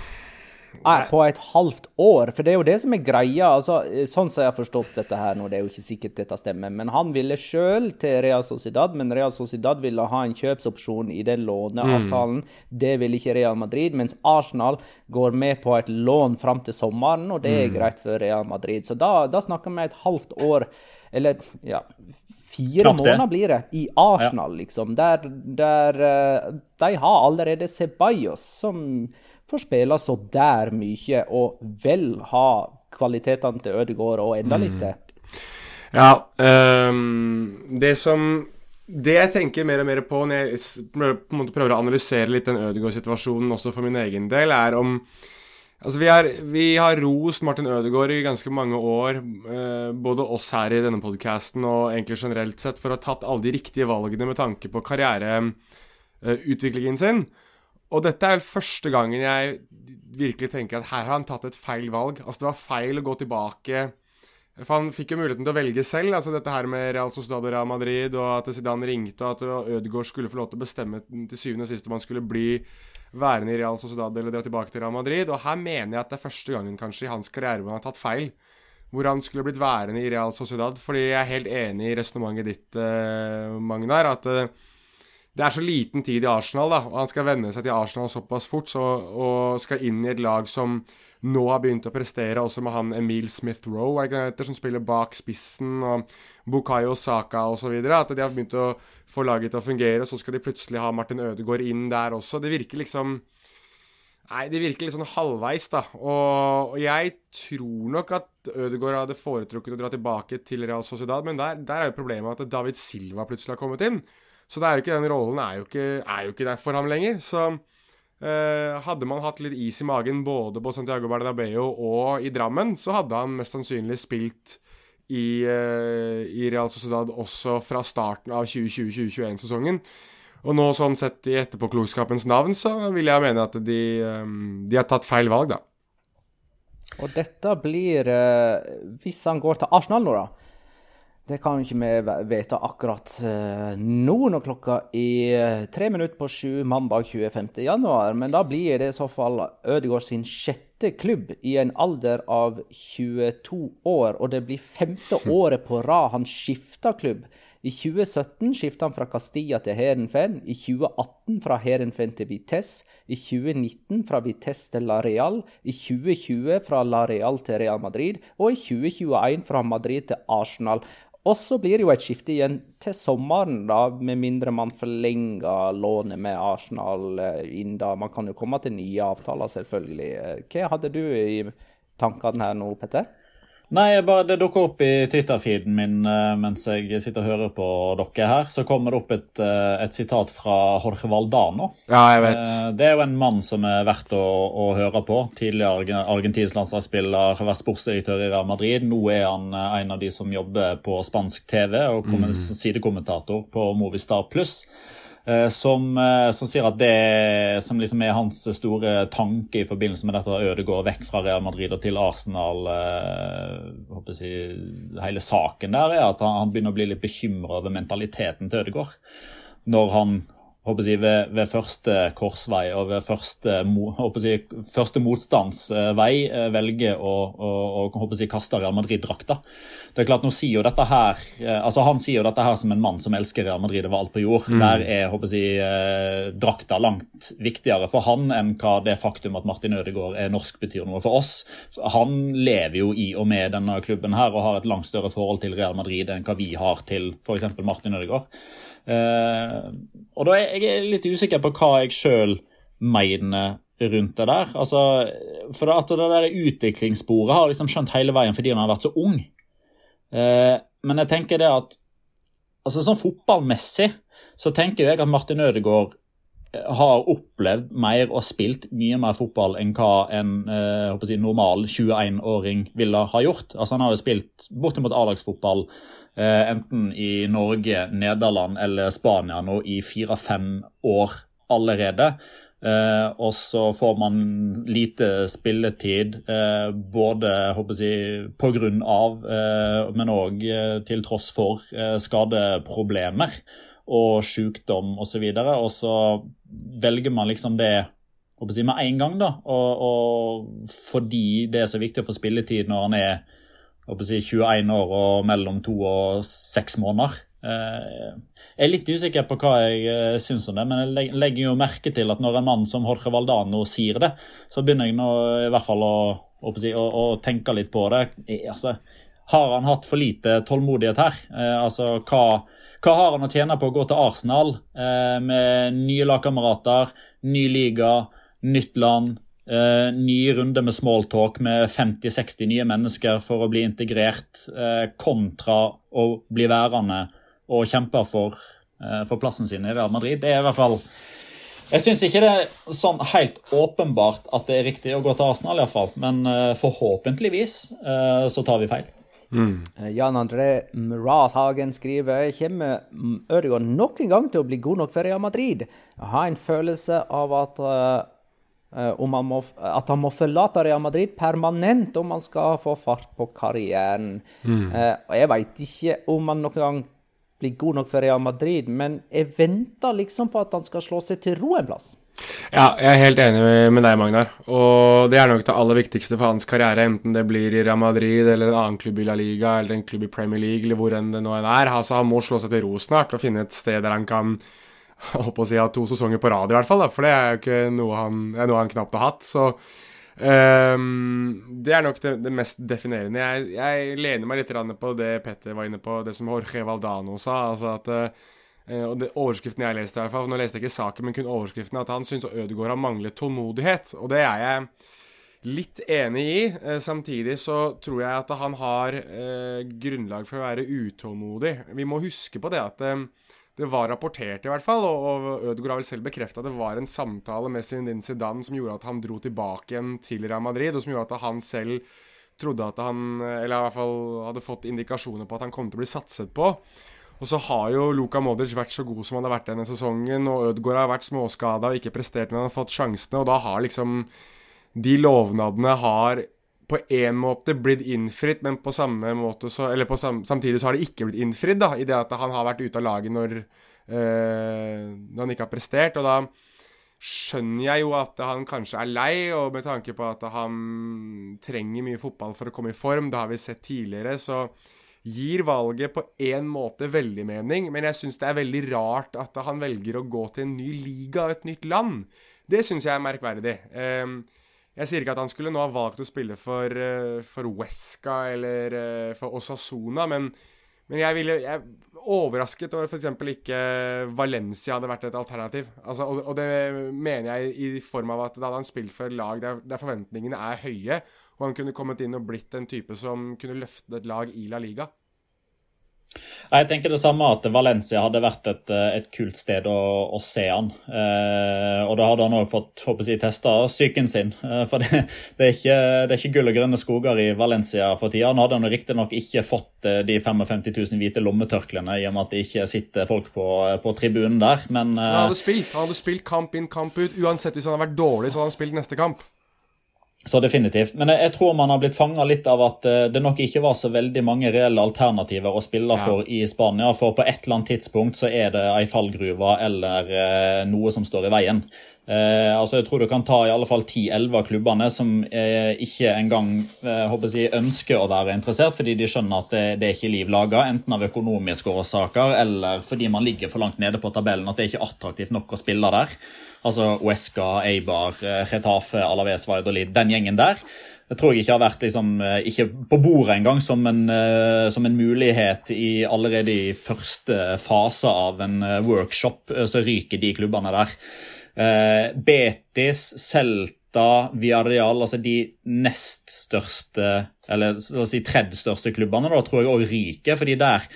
Nei, på et halvt år. For det er jo det som er greia. altså, Sånn som jeg har forstått dette her nå, det er jo ikke sikkert dette stemmer, men han ville sjøl til Real Sociedad, men Real Sociedad ville ha en kjøpsopsjon i den låneavtalen. Det ville ikke Real Madrid, mens Arsenal går med på et lån fram til sommeren, og det er greit for Real Madrid. Så da, da snakker vi et halvt år, eller ja Fire måneder blir det i Arsenal, liksom. Der, der eh, De har allerede Ceballos, som får spille så der mye, og vel ha kvalitetene til Ødegaard og enda litt til. Ja, um, det som Det jeg tenker mer og mer på når jeg på en måte prøver å analysere litt den Ødegaard-situasjonen også for min egen del, er om Altså, vi, er, vi har rost Martin Ødegaard i ganske mange år, eh, både oss her i denne podkasten og egentlig generelt sett, for å ha tatt alle de riktige valgene med tanke på karriereutviklingen sin. Og dette er første gangen jeg virkelig tenker at her har han tatt et feil valg. Altså, det var feil å gå tilbake For han fikk jo muligheten til å velge selv. altså Dette her med Real Sociedad og Real Madrid, og at Zidane ringte, og at Ødegaard skulle få lov til å bestemme til syvende og sist om han skulle bli værende i Real Sociedad eller dra tilbake til Real Madrid. Og her mener jeg at det er første gangen kanskje i hans karriere hvor han har tatt feil. Hvor han skulle blitt værende i Real Sociedad. Fordi jeg er helt enig i resonnementet ditt, eh, Magnar, at eh, det er så liten tid i Arsenal, da, og han skal venne seg til Arsenal såpass fort, så, og skal inn i et lag som nå har begynt å prestere, også med han Emil Smith-Roe, som spiller bak spissen, og Bukayo Saka osv. At de har begynt å få laget til å fungere, og så skal de plutselig ha Martin Ødegaard inn der også. Det virker liksom Nei, det virker litt sånn halvveis, da. Og, og jeg tror nok at Ødegaard hadde foretrukket å dra tilbake til Real Sociedad, men der, der er jo problemet at David Silva plutselig har kommet inn. Så det er jo ikke, den rollen er jo ikke, er jo ikke der for ham lenger. Så eh, hadde man hatt litt is i magen både på Santiago Bernabeu og i Drammen, så hadde han mest sannsynlig spilt i, eh, i Real Sociedad også fra starten av 2020-2021-sesongen. Og nå sånn sett i etterpåklokskapens navn, så vil jeg mene at de, eh, de har tatt feil valg, da. Og dette blir eh, Hvis han går til Arsenal nå, da. Det kan ikke vi vite akkurat eh, nå når klokka er tre minutter på sju mandag 25. januar. Men da blir det i så fall Ødegaard sin sjette klubb i en alder av 22 år. Og det blir femte året på rad han skifter klubb. I 2017 skifta han fra Castilla til Herenfen, I 2018 fra Herenfen til Vitesse. I 2019 fra Vitesse til La Real. I 2020 fra La Real til Real Madrid. Og i 2021 fra Madrid til Arsenal. Og så blir det jo et skifte igjen til sommeren, da, med mindre man forlenger lånet med Arsenal eh, inn da. Man kan jo komme til nye avtaler, selvfølgelig. Eh, Hva hadde du i tankene her nå, Petter? Nei, bare, Det dukker opp i Twitter-feeden min eh, mens jeg sitter og hører på dere her. Så kommer det opp et, eh, et sitat fra Jorge Valdano. Ja, jeg vet. Eh, Det er jo en mann som er verdt å, å høre på. Tidligere arge- argentinsk landslagsspiller, har vært sportsdirektør i Real Madrid. Nå er han en av de som jobber på spansk TV og kommer sidekommentator på Movistar Pluss. Eh, Som, eh, som sier at det som liksom er hans store tanke i forbindelse med dette Ødegaard vekk fra Real Madrid og til Arsenal eh, jeg Hele saken der er at han, han begynner å bli litt bekymra over mentaliteten til Ødegaard. Når han håper jeg, ved, ved første korsvei og ved første, jeg, første motstandsvei eh, velger å, å, å håper jeg, kaste Real Madrid-drakta. Det er klart, nå sier jo dette her, eh, altså Han sier jo dette her som en mann som elsker Real Madrid over alt på jord. Der er håper jeg, eh, drakta langt viktigere for han enn hva det faktum at Martin Ødegaard er norsk betyr noe for oss. Han lever jo i og med denne klubben her og har et langt større forhold til Real Madrid enn hva vi har til f.eks. Martin Ødegaard. Eh, og da er jeg litt usikker på hva jeg sjøl mener rundt det der. Altså, for at det der utviklingssporet har liksom skjønt hele veien fordi han har vært så ung. Eh, men jeg tenker det at altså sånn fotballmessig så tenker jeg at Martin Ødegaard eh, har opplevd mer og spilt mye mer fotball enn hva en eh, si, normal 21-åring ville ha gjort. Altså Han har jo spilt bortimot A-lagsfotball enten i Norge, Nederland eller Spania nå i fire-fem år allerede. Eh, og så får man lite spilletid, eh, både håper jeg, på grunn av, eh, men òg eh, til tross for eh, skadeproblemer og sykdom osv. Og, så og så velger man liksom det håper jeg, med en gang. da, og, og fordi det er så viktig å få spilletid når han er jeg, 21 år og mellom to og seks måneder. Eh, jeg er litt usikker på hva jeg eh, syns om det, men jeg legger jo merke til at når en mann som Jorge Valdano sier det, så begynner jeg nå i hvert fall å, å, å, å tenke litt på det. Altså, har han hatt for lite tålmodighet her? Eh, altså, hva, hva, har han å tjene på å gå til Arsenal med nye lagkamerater, ny liga, nytt land? Uh, ny runde med smalltalk med 50-60 nye mennesker for å bli integrert, uh, kontra å bli værende og kjempe for, uh, for, plassen sin i Real Madrid. Det er i hvert fall Jeg syns ikke det er sånn helt åpenbart at det er riktig å gå til Arsenal, iallfall. Men forhåpentligvis så tar vi feil. Mm. Jan André Mrazhagen skriver kommer Ødegaard nok en gang til å bli god nok for Real Madrid. Jeg har en følelse av at må, at han må forlate Real Madrid permanent om han skal få fart på karrieren. Mm. Uh, Jeg veit ikke om han noen gang blir god nok for Real Madrid, men jeg venter liksom på at han skal slå seg til ro en plass. Ja, jeg er helt enig med deg, Magnar. Og det er nok det aller viktigste for hans karriere, enten det blir i Real Madrid eller en annen klubb i La Liga eller en klubb i Premier League eller hvor enn det nå er. Altså, han må slå seg til ro snart og finne et sted der han kan holdt å si ha to sesonger på rad, i hvert fall. Da, for det er jo ikke noe han, noe han knapt har hatt. Så um, det er nok det, det mest definerende. Jeg, jeg, lener meg litt på det Petter var inne på, det som Jorge Valdano sa. altså at uh, og det, Overskriften jeg leste, i hvert fall, nå leste jeg ikke saken, men kun overskriften, at han syns Ødegaard har manglet tålmodighet. Og det er jeg litt enig i. Eh, samtidig så tror jeg at han har eh, grunnlag for å være utålmodig. Vi må huske på det at eh, det var rapportert, i hvert fall, og, og Ødegaard har vel selv bekrefta det var en samtale med Zinedine Zidane som gjorde at han dro tilbake igjen til Real Madrid, og som gjorde at han selv trodde at han Eller i hvert fall hadde fått indikasjoner på at han kom til å bli satset på. Og så har jo Luka Modric vært så god som han har vært denne sesongen, og Ødegaard har vært småskada og ikke prestert, men han har fått sjansene, og da har liksom De lovnadene har på en måte blitt innfridd, men på samme måte så, eller sam, samtidig så har det ikke blitt innfridd. da, I det at han har vært ute av laget når, øh, når, han ikke har prestert. Og da skjønner jeg jo at han kanskje er lei, og med tanke på at han trenger mye fotball for å komme i form, det har vi sett tidligere, så gir valget på en måte veldig mening. Men jeg syns det er veldig rart at han velger å gå til en ny liga og et nytt land. Det syns jeg er merkverdig. Um, jeg sier ikke at han skulle nå ha valgt å spille for, uh, for Wesca eller uh, for Osasuna, men, men jeg ville jeg, overrasket over f.eks. ikke Valencia hadde vært et alternativ. Altså, og, og, det mener jeg i form av at da hadde han spilt for et lag der, der, forventningene er høye, og han kunne kommet inn og blitt en type som kunne løfte et lag i La Liga. Jeg tenker det samme at Valencia hadde vært et, eh, et kult sted å, å se han. Eh, og da hadde han òg fått håper jeg, testa psyken sin. Eh, for det, det, er ikke, det, er ikke, gull og grønne skoger i Valencia for tida. Nå hadde han riktignok ikke fått eh, de 55 000 hvite lommetørklærne i og med at det ikke sitter folk på, på tribunen der, men eh, Han hadde spilt han hadde spilt kamp inn, kamp ut. Uansett hvis han hadde vært dårlig, så hadde han spilt neste kamp. Så definitivt. Men jeg, jeg, tror man har blitt fanga litt av at uh, det nok ikke var så veldig mange reelle alternativer å spille ja. for i Spania. For på et eller annet tidspunkt så er det ei fallgruve eller uh, noe som står i veien. Uh, altså Jeg tror du kan ta i alle fall 10-11 av klubbene som ikke engang håper jeg, ønsker å være interessert, fordi de skjønner at det, det er ikke liv laga, enten av økonomiske årsaker eller fordi man ligger for langt nede på tabellen, at det er ikke attraktivt nok å spille der. Altså Uesca, Eibar, Retafe, Alaves, Valladolid, den gjengen der. Det tror jeg ikke har vært liksom, eh, ikke på bordet engang som, en, eh, som en mulighet i allerede i første fase av en eh, workshop. Så ryker de klubbene der. Betis, Celta, Villarreal, altså de nest største, eller la oss si tredje største klubbene, da, tror jeg òg ryker. fordi der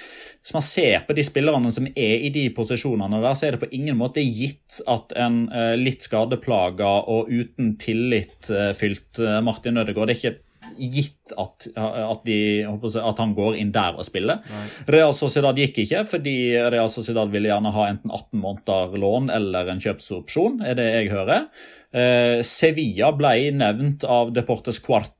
hvis man ser på de spillerne som er i de posisjonene der, så er det på ingen måte gitt at en eh, litt skadeplaga og uten tillit eh, fylt eh, Martin Ødegaard ikke gitt at, at, de, at, han går inn der og spiller. Nei. Real Sociedad gikk ikke, fordi Real Sociedad ville gjerne ha enten 18 måneder lån eller en kjøpsopsjon, er det jeg hører. Eh, Sevilla ble nevnt av Deportes Quart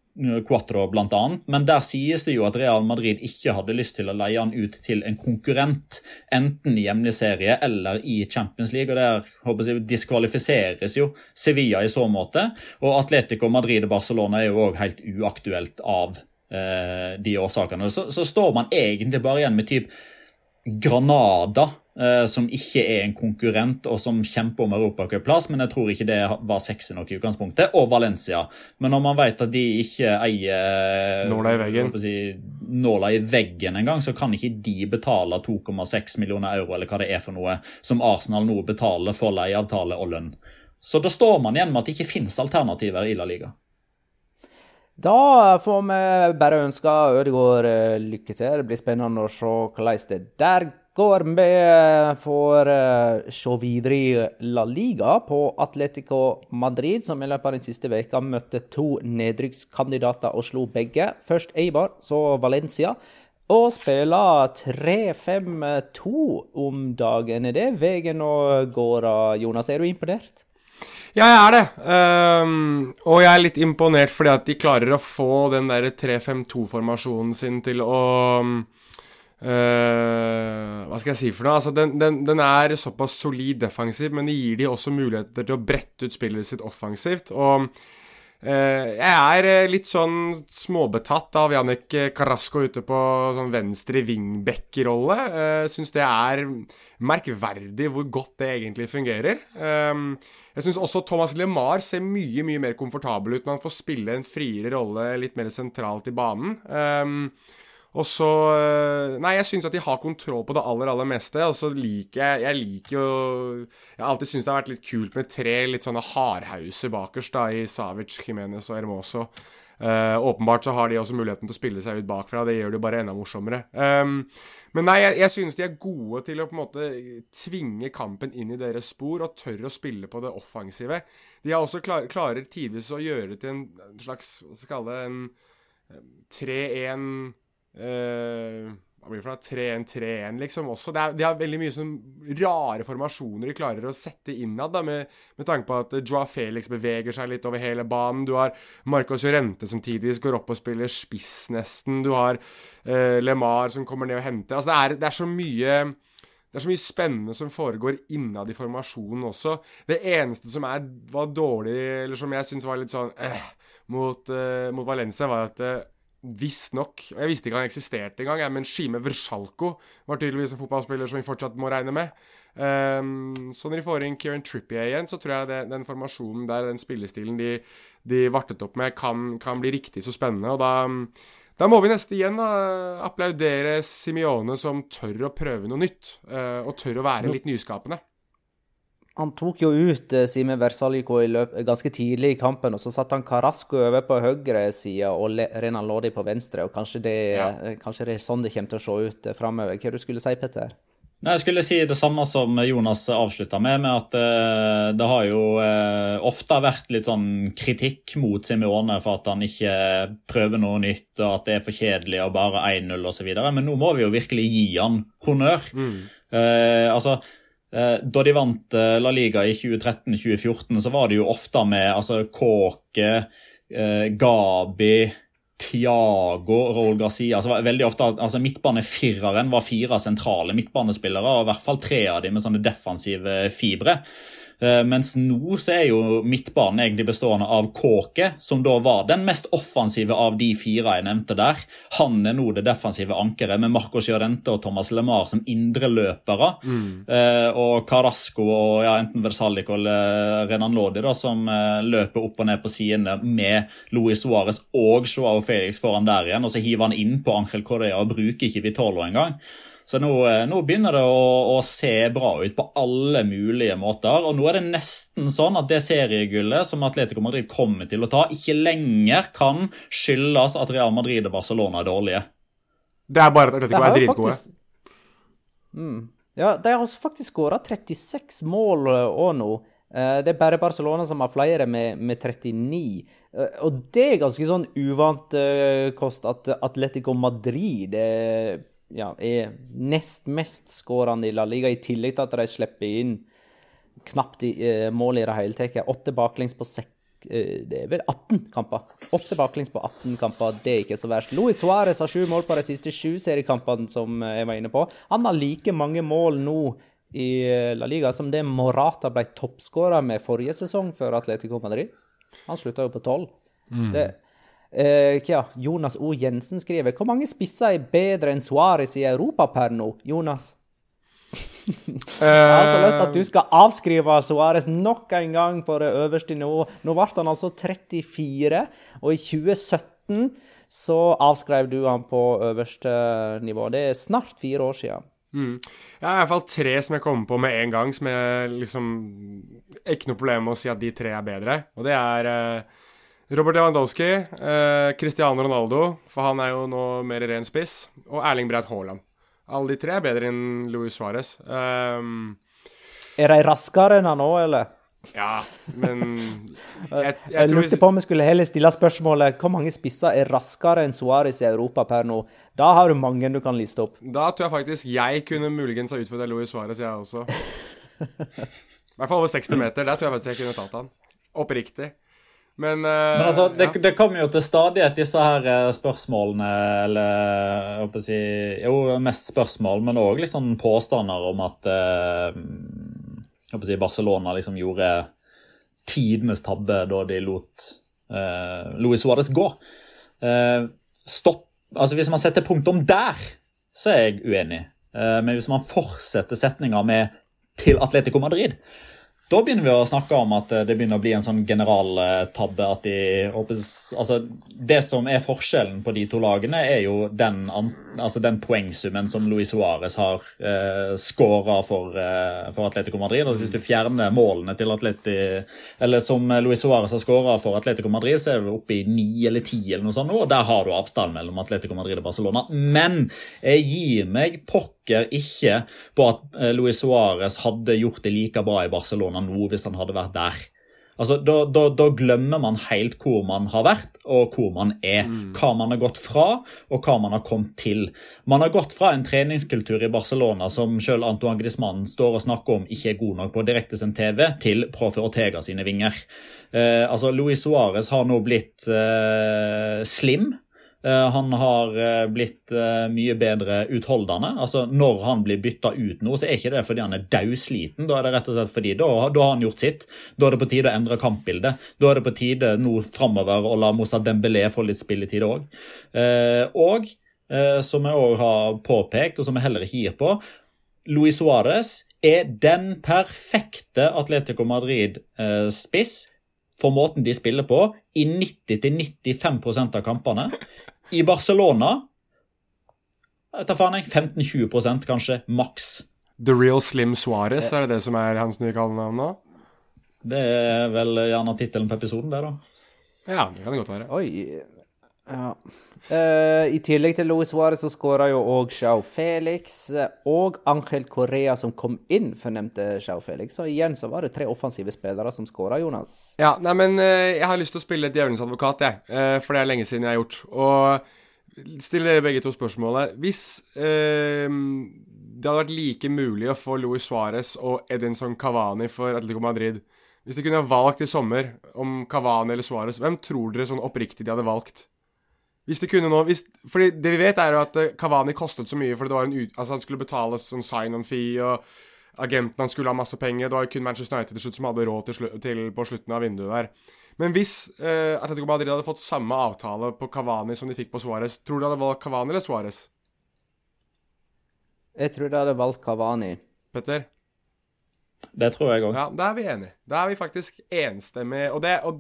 Quatro bl.a. Men der sies det jo at Real Madrid ikke hadde lyst til å leie han ut til en konkurrent, enten i hjemlig serie eller i Champions League. og Der håper jeg, diskvalifiseres jo Sevilla i så måte. Og Atletico Madrid og Barcelona er jo òg helt uaktuelt av eh, de årsakene. Så, så står man egentlig bare igjen med typ Granada, eh, som ikke er en konkurrent og som kjemper om europacupplass, men jeg tror ikke det var sexy nok i utgangspunktet, og Valencia. Men når man vet at de ikke eier Nåla i veggen. si, nåla i veggen engang, så kan ikke de betale 2,6 millioner euro, eller hva det er for noe, som Arsenal nå betaler for leieavtale og lønn. Så da står man igjen med at det ikke finnes alternativer i La Liga. Da får vi bare ønske Ødegaard eh, lykke til. Det blir spennende å se hvordan det der går. Vi får eh, se videre i La Liga på Atletico Madrid, som i løpet av den siste veka møtte to nedrykkskandidater og slo begge. Først Eibar, så Valencia. Og spiller 3-5-2 om dagen. Er det veien å gå, da, Jonas? Er du imponert? Ja, jeg er det. Um, og jeg er litt imponert fordi at de klarer å få den der 3-5-2-formasjonen sin til å Uh, Hva skal jeg si for noe? Altså, den, den, den, er såpass solid defensiv, men det gir de også muligheter til å brette ut spillet sitt offensivt. Og eh, jeg er eh, litt sånn småbetatt av Jannik Carasco ute på sånn venstre wingback-rolle. Uh, Syns det er merkverdig hvor godt det egentlig fungerer. Jeg syns også Thomas LeMar ser mye mye mer komfortabel ut når han får spille en friere rolle litt mer sentralt i banen. Og så Nei, jeg syns at de har kontroll på det aller, aller meste. Og så liker jeg Jeg liker jo Jeg har alltid syntes det har vært litt kult med tre litt sånne hardhauser bakerst, da, i Savic, Jimenez og Hermoso. Uh, åpenbart så har de også muligheten til å spille seg ut bakfra. Det gjør det jo bare enda morsommere. Um, men nei, jeg, jeg synes de er gode til å på en måte tvinge kampen inn i deres spor og tørre å spille på det offensive. De har også klar, klarer tidvis å gjøre det til en slags Hva skal vi kalle det en 3-1 uh, hva blir det for noe? 3-1-3-1, liksom. også. Er, de har veldig mye sånn rare formasjoner de klarer å sette innad, med, med tanke på at Joa Felix beveger seg litt over hele banen. Du har Marcos Llorente som tidvis går opp og spiller spiss, nesten. Du har eh, LeMar som kommer ned og henter. Altså, det er, det er så mye det er så mye spennende som foregår innad i formasjonen også. Det eneste som er, var dårlig, eller som jeg syns var litt sånn eh, mot, eh, mot, Valencia, var at eh, Visstnok Jeg visste ikke han eksisterte engang, men Shime Vrsalko var tydeligvis en fotballspiller som vi fortsatt må regne med. Um, så når de får inn Kieran Trippier igjen, så tror jeg det, den formasjonen der, den spillestilen de, de vartet opp med, kan, kan, bli riktig så spennende. Og da, da må vi neste igjen da, applaudere Simione som tør å prøve noe nytt. Uh, og tør å være litt nyskapende. Han tok jo ut uh, Simen Versaliko ganske tidlig i kampen, og så satte han Carasco over på høyre side og Renan Lodi på venstre. og Kanskje det, ja. uh, kanskje det, er sånn det kommer til å se ut framover. Hva du skulle si, Petter? Nei, jeg skulle si det samme som Jonas avslutta med, med at uh, det har jo uh, ofte vært litt sånn kritikk mot Simione for at han ikke prøver noe nytt, og at det er for kjedelig og bare 1-0 osv. Men nå må vi jo virkelig gi han honnør. Mm. Uh, altså, da de vant La Liga i 2013-2014, så var det jo ofte med altså, Kåke, Gabi Tiago, Raúl Garcia altså veldig ofte, altså Midtbanefireren var fire sentrale midtbanespillere, og i hvert fall tre av dem med sånne defensive fibre. Eh, mens nå så er jo midtbanen egentlig bestående av Kåke, som da var den mest offensive av de fire jeg nevnte der. Han er nå det defensive ankeret, med Marcos Llorente og Thomas LeMar som indreløpere. Mm. Eh, og Carasco og ja, enten Versalic eller Renan Lodi da, som eh, løper opp og ned på sidene med Luis Suárez og Joao Felix foran der igjen. Og så hiver han inn på Angel Correa og bruker ikke Vitolo engang. Så nå, eh, nå begynner det å, å, se bra ut på alle mulige måter. Og nå er det nesten sånn at det seriegullet som Atletico Madrid kommer til å ta, ikke lenger kan skyldes at Real Madrid og Barcelona er dårlige. Det er bare at Atletico er dritgode. Mm. Ja, de har faktisk skåra 36 mål òg eh, nå. Eh, det er bare Barcelona som har flere med, med 39. Og det er ganske sånn uvant kost at Atletico Madrid ja, er nest mest skårende i La Liga, i tillegg til at de slipper inn knapt i, eh, mål i det hele tatt. Åtte baklengs på sek, eh, Det er vel 18 kamper. Åtte baklengs på 18 kamper, det er ikke så verst. Luis Suárez har sju mål på de siste sju seriekampene, som jeg var inne på. Han har like mange mål nå i eh, La Liga som det Morata ble toppskåra med forrige sesong for Atletico Madrid. Han slutta jo på tolv. Det eh, ja, Jonas O. Jensen skriver Hvor mange spisser er bedre enn Suárez i Europa per nå? Jonas? Jeg har så lyst til at du skal avskrive Suárez nok en gang på det øverste nivået. Nå ble han altså 34, og i 2017 så avskrev du han på øverste nivå. Det er snart fire år siden. Mm. Jeg har i hvert fall tre som jeg kommer på med en gang, som jeg liksom Ikke noe problem med å si at de tre er bedre. Og det er eh, Robert Lewandowski, eh, Cristiano Ronaldo, for han er jo nå mer ren spiss, og Erling Braut Haaland. Alle de tre er bedre enn Luis Suárez. Um, Er de raskere enn han nå, eller? ja, men Jeg, jeg, Jeg lurte på om vi skulle heller stille spørsmålet hvor mange spisser er raskere enn Suárez i Europa per nå. Da har du mange du kan liste opp. Da tror jeg faktisk jeg kunne muligens ha utfordret Luis Suárez, jeg også. I hvert fall over 60 meter. Der tror jeg faktisk jeg kunne tatt han. Oppriktig. Men, uh, Men altså, det, ja. det kommer jo til stadighet disse her eh, spørsmålene, eller jeg håper å si Jo, mest spørsmål, men òg liksom påstander om at uh, jeg håper å si Barcelona liksom gjorde tidenes tabbe da de lot uh, Luis Suárez gå. Stopp Altså, hvis man setter punktum der, så er jeg uenig. Men hvis man fortsetter setninga med 'til Atletico Madrid', da begynner vi å snakke om at eh, det begynner å bli en sånn generaltabbe. at de, altså Det som er forskjellen på de to lagene, er jo den, altså den poengsummen som Luis Suárez har eh, skåra for, eh, for Atletico Madrid. Altså Hvis du fjerner målene til Atleti, eller som Luis Suárez har skåra for Atletico Madrid, så er det oppe i ni eller ti, eller noe sånt, og der har du avstand mellom Atletico Madrid og Barcelona. Men jeg gir meg pokker ikke på at eh, Luis Suárez hadde gjort det like bra i Barcelona nå hvis han hadde vært der. Altså, da, da, da glemmer man helt hvor man har vært, og hvor man er. Hva man har gått fra, og hva man har kommet til. Man har gått fra en treningskultur i Barcelona som selv Antoine Griezmann står og snakker om ikke er god nok på direktesendt TV, til Profe Ortega sine vinger. Eh, altså, Luis Suárez har nå blitt eh, slim. Eh, Han har eh, blitt eh, mye bedre utholdende. Altså, Når han blir bytta ut nå, så er ikke det fordi han er dausliten. Da er det rett og slett fordi da, da har han gjort sitt. Da er det på tide å endre kampbildet. Da er det på tide nå framover å la Moussa Dembélé få litt spilletid òg. Og som jeg òg har påpekt, og som jeg heller ikke gir på, Luis Suárez er den perfekte Atletico Madrid-spiss for måten de spiller på, i 90-95% av kampene. I Barcelona jeg tar faen jeg, 15-20% kanskje, maks. The Real Slim Suárez, er det det som er hans nye kallenavn nå? Det er vel gjerne tittelen på episoden, det, da. Ja, det kan det godt være. Oi. Ja. Eh, I tillegg til Luis Suárez så skåra jo òg Chau Felix og Angel Correa som kom inn for nevnte Sjau Felix. Så igjen så var det tre offensive spillere som skåra, Jonas. Ja, nei, men uh, jeg har lyst til å spille djevelens advokat, jeg. Uh, for det er lenge siden jeg har gjort. Og stiller dere begge to spørsmålet. Hvis det hadde vært like mulig å få Luis Suárez og Edinson Cavani for Atletico Madrid Hvis de kunne ha valgt i sommer om Cavani eller Suárez, hvem tror dere sånn oppriktig de hadde valgt? Hvis de kunne nå hvis, Fordi det vi vet, er jo at Kavani Cavani kostet så mye fordi det var en ut, altså han skulle betale sånn sign-on-fee, og agenten han skulle ha masse penger. Det var kun Manchester United til slutt som hadde råd til, slu, til på slutten av vinduet der. Men hvis eh, Atletico Madrid hadde fått samme avtale på Cavani som de fikk på Suárez, tror du de hadde valgt Cavani eller Suárez? Jeg tror de hadde valgt Cavani. Petter? Det tror jeg òg. Ja, da er vi enige. Da er vi faktisk enstemmige. Og, det, og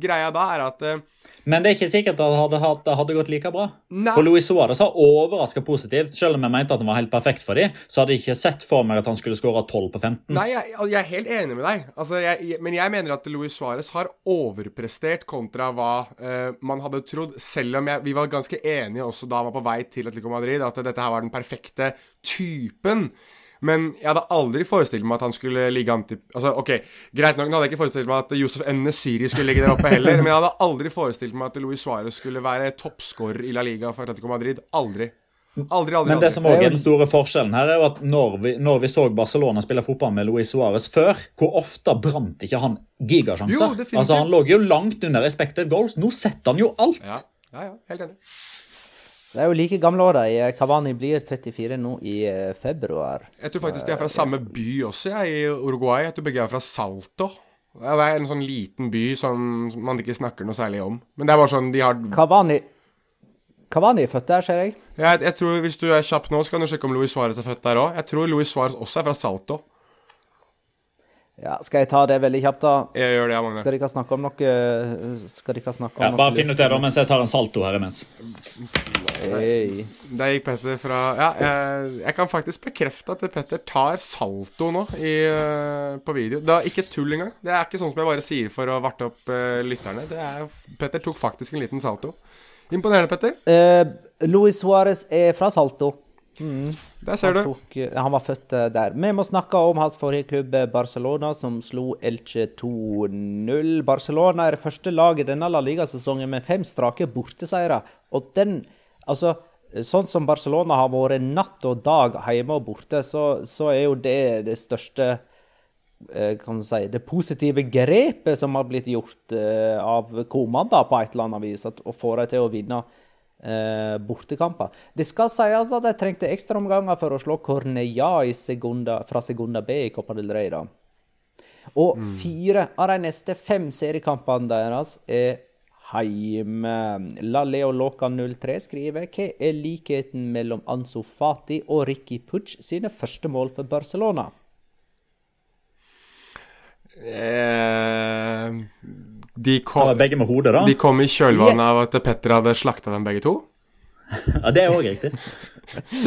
greia da er at uh, Men det er ikke sikkert at det hadde, hadde, hadde gått like bra. Nei. For Luis Suárez har overraska positivt. Selv om jeg mente at han var helt perfekt for dem, så hadde jeg ikke sett for meg at han skulle skåra 12 på 15. Nei, jeg, jeg er helt enig med deg. Altså, jeg, men jeg mener at Luis Suárez har overprestert kontra hva uh, man hadde trodd. Selv om jeg, vi var ganske enige også da han var på vei til Atletico Madrid, at dette her var den perfekte typen. Men jeg hadde aldri forestilt meg at han skulle ligge an til Altså, OK, greit nok, nå hadde jeg ikke forestilt meg at Josef N. Nesiri skulle ligge der oppe heller, men jeg hadde aldri forestilt meg at Luis Suárez skulle være toppskårer i La Liga for Atletico Madrid. Aldri. Aldri, aldri. Men det aldri. som også er den store forskjellen her, er jo at når vi, når vi så Barcelona spille fotball med Luis Suárez før, hvor ofte brant ikke han gigasjanser? Jo, altså, han lå jo langt under expected goals. Nå setter han jo alt! Ja, ja, ja helt enig. Det er jo like gamle da. Kavani blir 34 nå i eh, februar. Jeg tror faktisk de er fra samme by også, jeg, i Uruguay. Jeg tror begge er fra Salto. Det er en sånn liten by som man ikke snakker noe særlig om. Men det er bare sånn de har Kavani Kavani er født der, ser jeg. jeg, jeg tror Hvis du er kjapp nå, så kan du sjekke om Luis Suárez er født der òg. Jeg tror Luis Suárez også er fra Salto. Ja, Skal jeg ta det veldig kjapt, da? Jeg gjør det, Magne. Skal dere snakke om noe Skal dere snakke om Ja, noe bare finn ut det, da, mens jeg tar en salto her imens. Hey. Der gikk Petter fra Ja, jeg, jeg kan faktisk bekrefte at Petter tar salto nå i, eh, på video. Det er ikke tull engang. Det er ikke sånn som jeg bare sier for å varte opp uh, lytterne. Det er, Petter tok faktisk en liten salto. Imponerende, Petter. Uh, Luis Suárez er fra Salto. Mm. Der ser han, tok, eh, han var født eh, der. Vi må snakke om hans forrige klubb, eh, Barcelona, som slo Elche 2-0. Barcelona er det første laget denne La Liga-sesongen med fem strake borteseire. Og den Altså, sånn som Barcelona har vært natt og dag hjemme og borte, så, så er jo det det største kan du si, det positive grepet som har blitt gjort av Koman da, på et eller annet vis, at, å få dem til å vinne eh, bortekamper. Det skal sies at de trengte ekstraomganger for å slå Cornella i segunda, fra Segunda B i Copa del Rey. da. Og fire av de neste fem seriekampene deres er heime. La Leo Loca 03 skriver hva er likheten mellom Ansu Fati og Ricky Puig sine første mål for Barcelona? Eh, de, kom, kom, begge med hodet, da. de kom i kjølvannet Yes. av at Petter hadde slakta dem begge to. Ja, Det er òg riktig.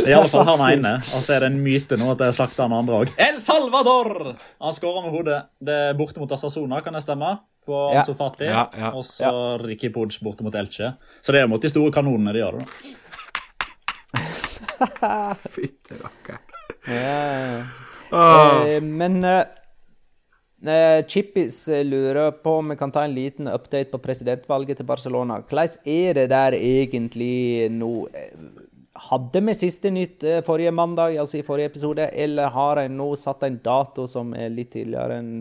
I alle fall han ene. Og så er det en myte nå at jeg slakta han andre òg. El Salvador! Han skårer med hodet. Det er borte mot Asasona, kan det stemme? For Ja. Ansu Fati. Ja, ja. Og så Ricky Pudge borte mot Elche. Så det er mot de store kanonene de gjør det. da. Fytti rakker. Ja. Ah. Eh, men eh, Chippis eh, lurer på om vi kan ta en liten update på presidentvalget til Barcelona. Hvordan er det der egentlig nå? Eh, Hadde vi siste nytt eh, forrige mandag, altså i forrige episode, eller har en nå satt en dato som er litt tidligere enn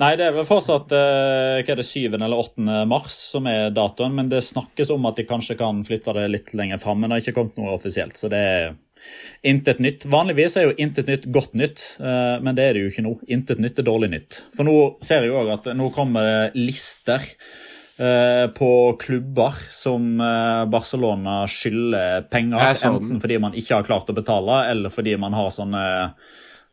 Nei, det er vel fortsatt eh, hva er det, 7. eller 8. mars som er datoen, men det snakkes om at de kanskje kan flytte det litt lenger fram. Men det har ikke kommet noe offisielt, så det er intet nytt. Vanligvis er jo intet nytt godt nytt, eh, men det er det jo ikke nå. Intet nytt er dårlig nytt. For nå ser jeg òg at nå kommer det lister eh, på klubber som eh, Barcelona skylder penger, enten fordi man ikke har klart å betale, eller fordi man har sånne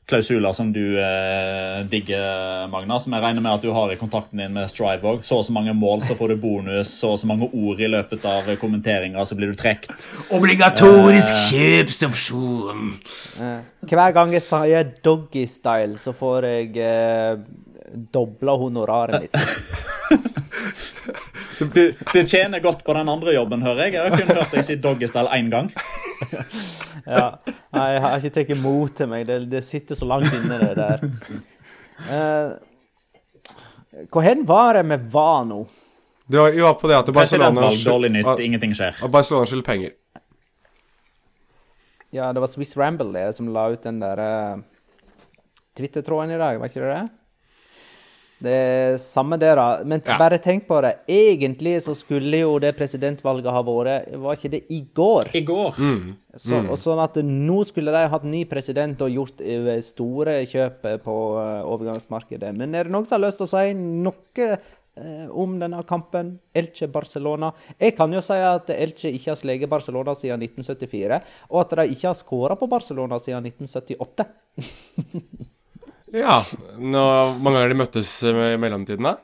klausuler som du eh, digger, Magna, som jeg regner med at du har i kontakten din med Strive òg. Så og så mange mål, så får du bonus. Så og så mange ord i løpet av kommenteringa, så blir du trukket. Obligatorisk kjøpsopsjon. Hver gang jeg sier doggy-style, så får jeg eh, dobla honoraret mitt. Du, du tjener godt på den andre jobben, hører jeg. Jeg har kun hørt deg si doggystyle én gang. Ja. Nei, jeg har ikke tatt imot til meg. Det, det sitter så langt inne, det der. Uh, hvor hen var det vi var nå? Det var, var på det at Barcelona dårlig nytt, ingenting skjer. at Barcelona skylder penger. Ja, det var Swiss Ramble det, som la ut den der uh, Twitter-tråden i dag, var ikke det det? Det er samme der, da. Men Ja. bare tenk på det. Egentlig så skulle jo det presidentvalget ha vært Var ikke det i går? I går. Så, og sånn at nå skulle de hatt ny president og gjort eh, store kjøp eh, på eh, overgangsmarkedet. Men er det noen som har lyst til å si noe om denne kampen? Elche-Barcelona. Jeg kan jo si at Elche ikke har sleget Barcelona siden 1974, og at de ikke har skåra på Barcelona siden 1978. Ja. Nå, mange ganger de møttes eh, i mellomtiden, da?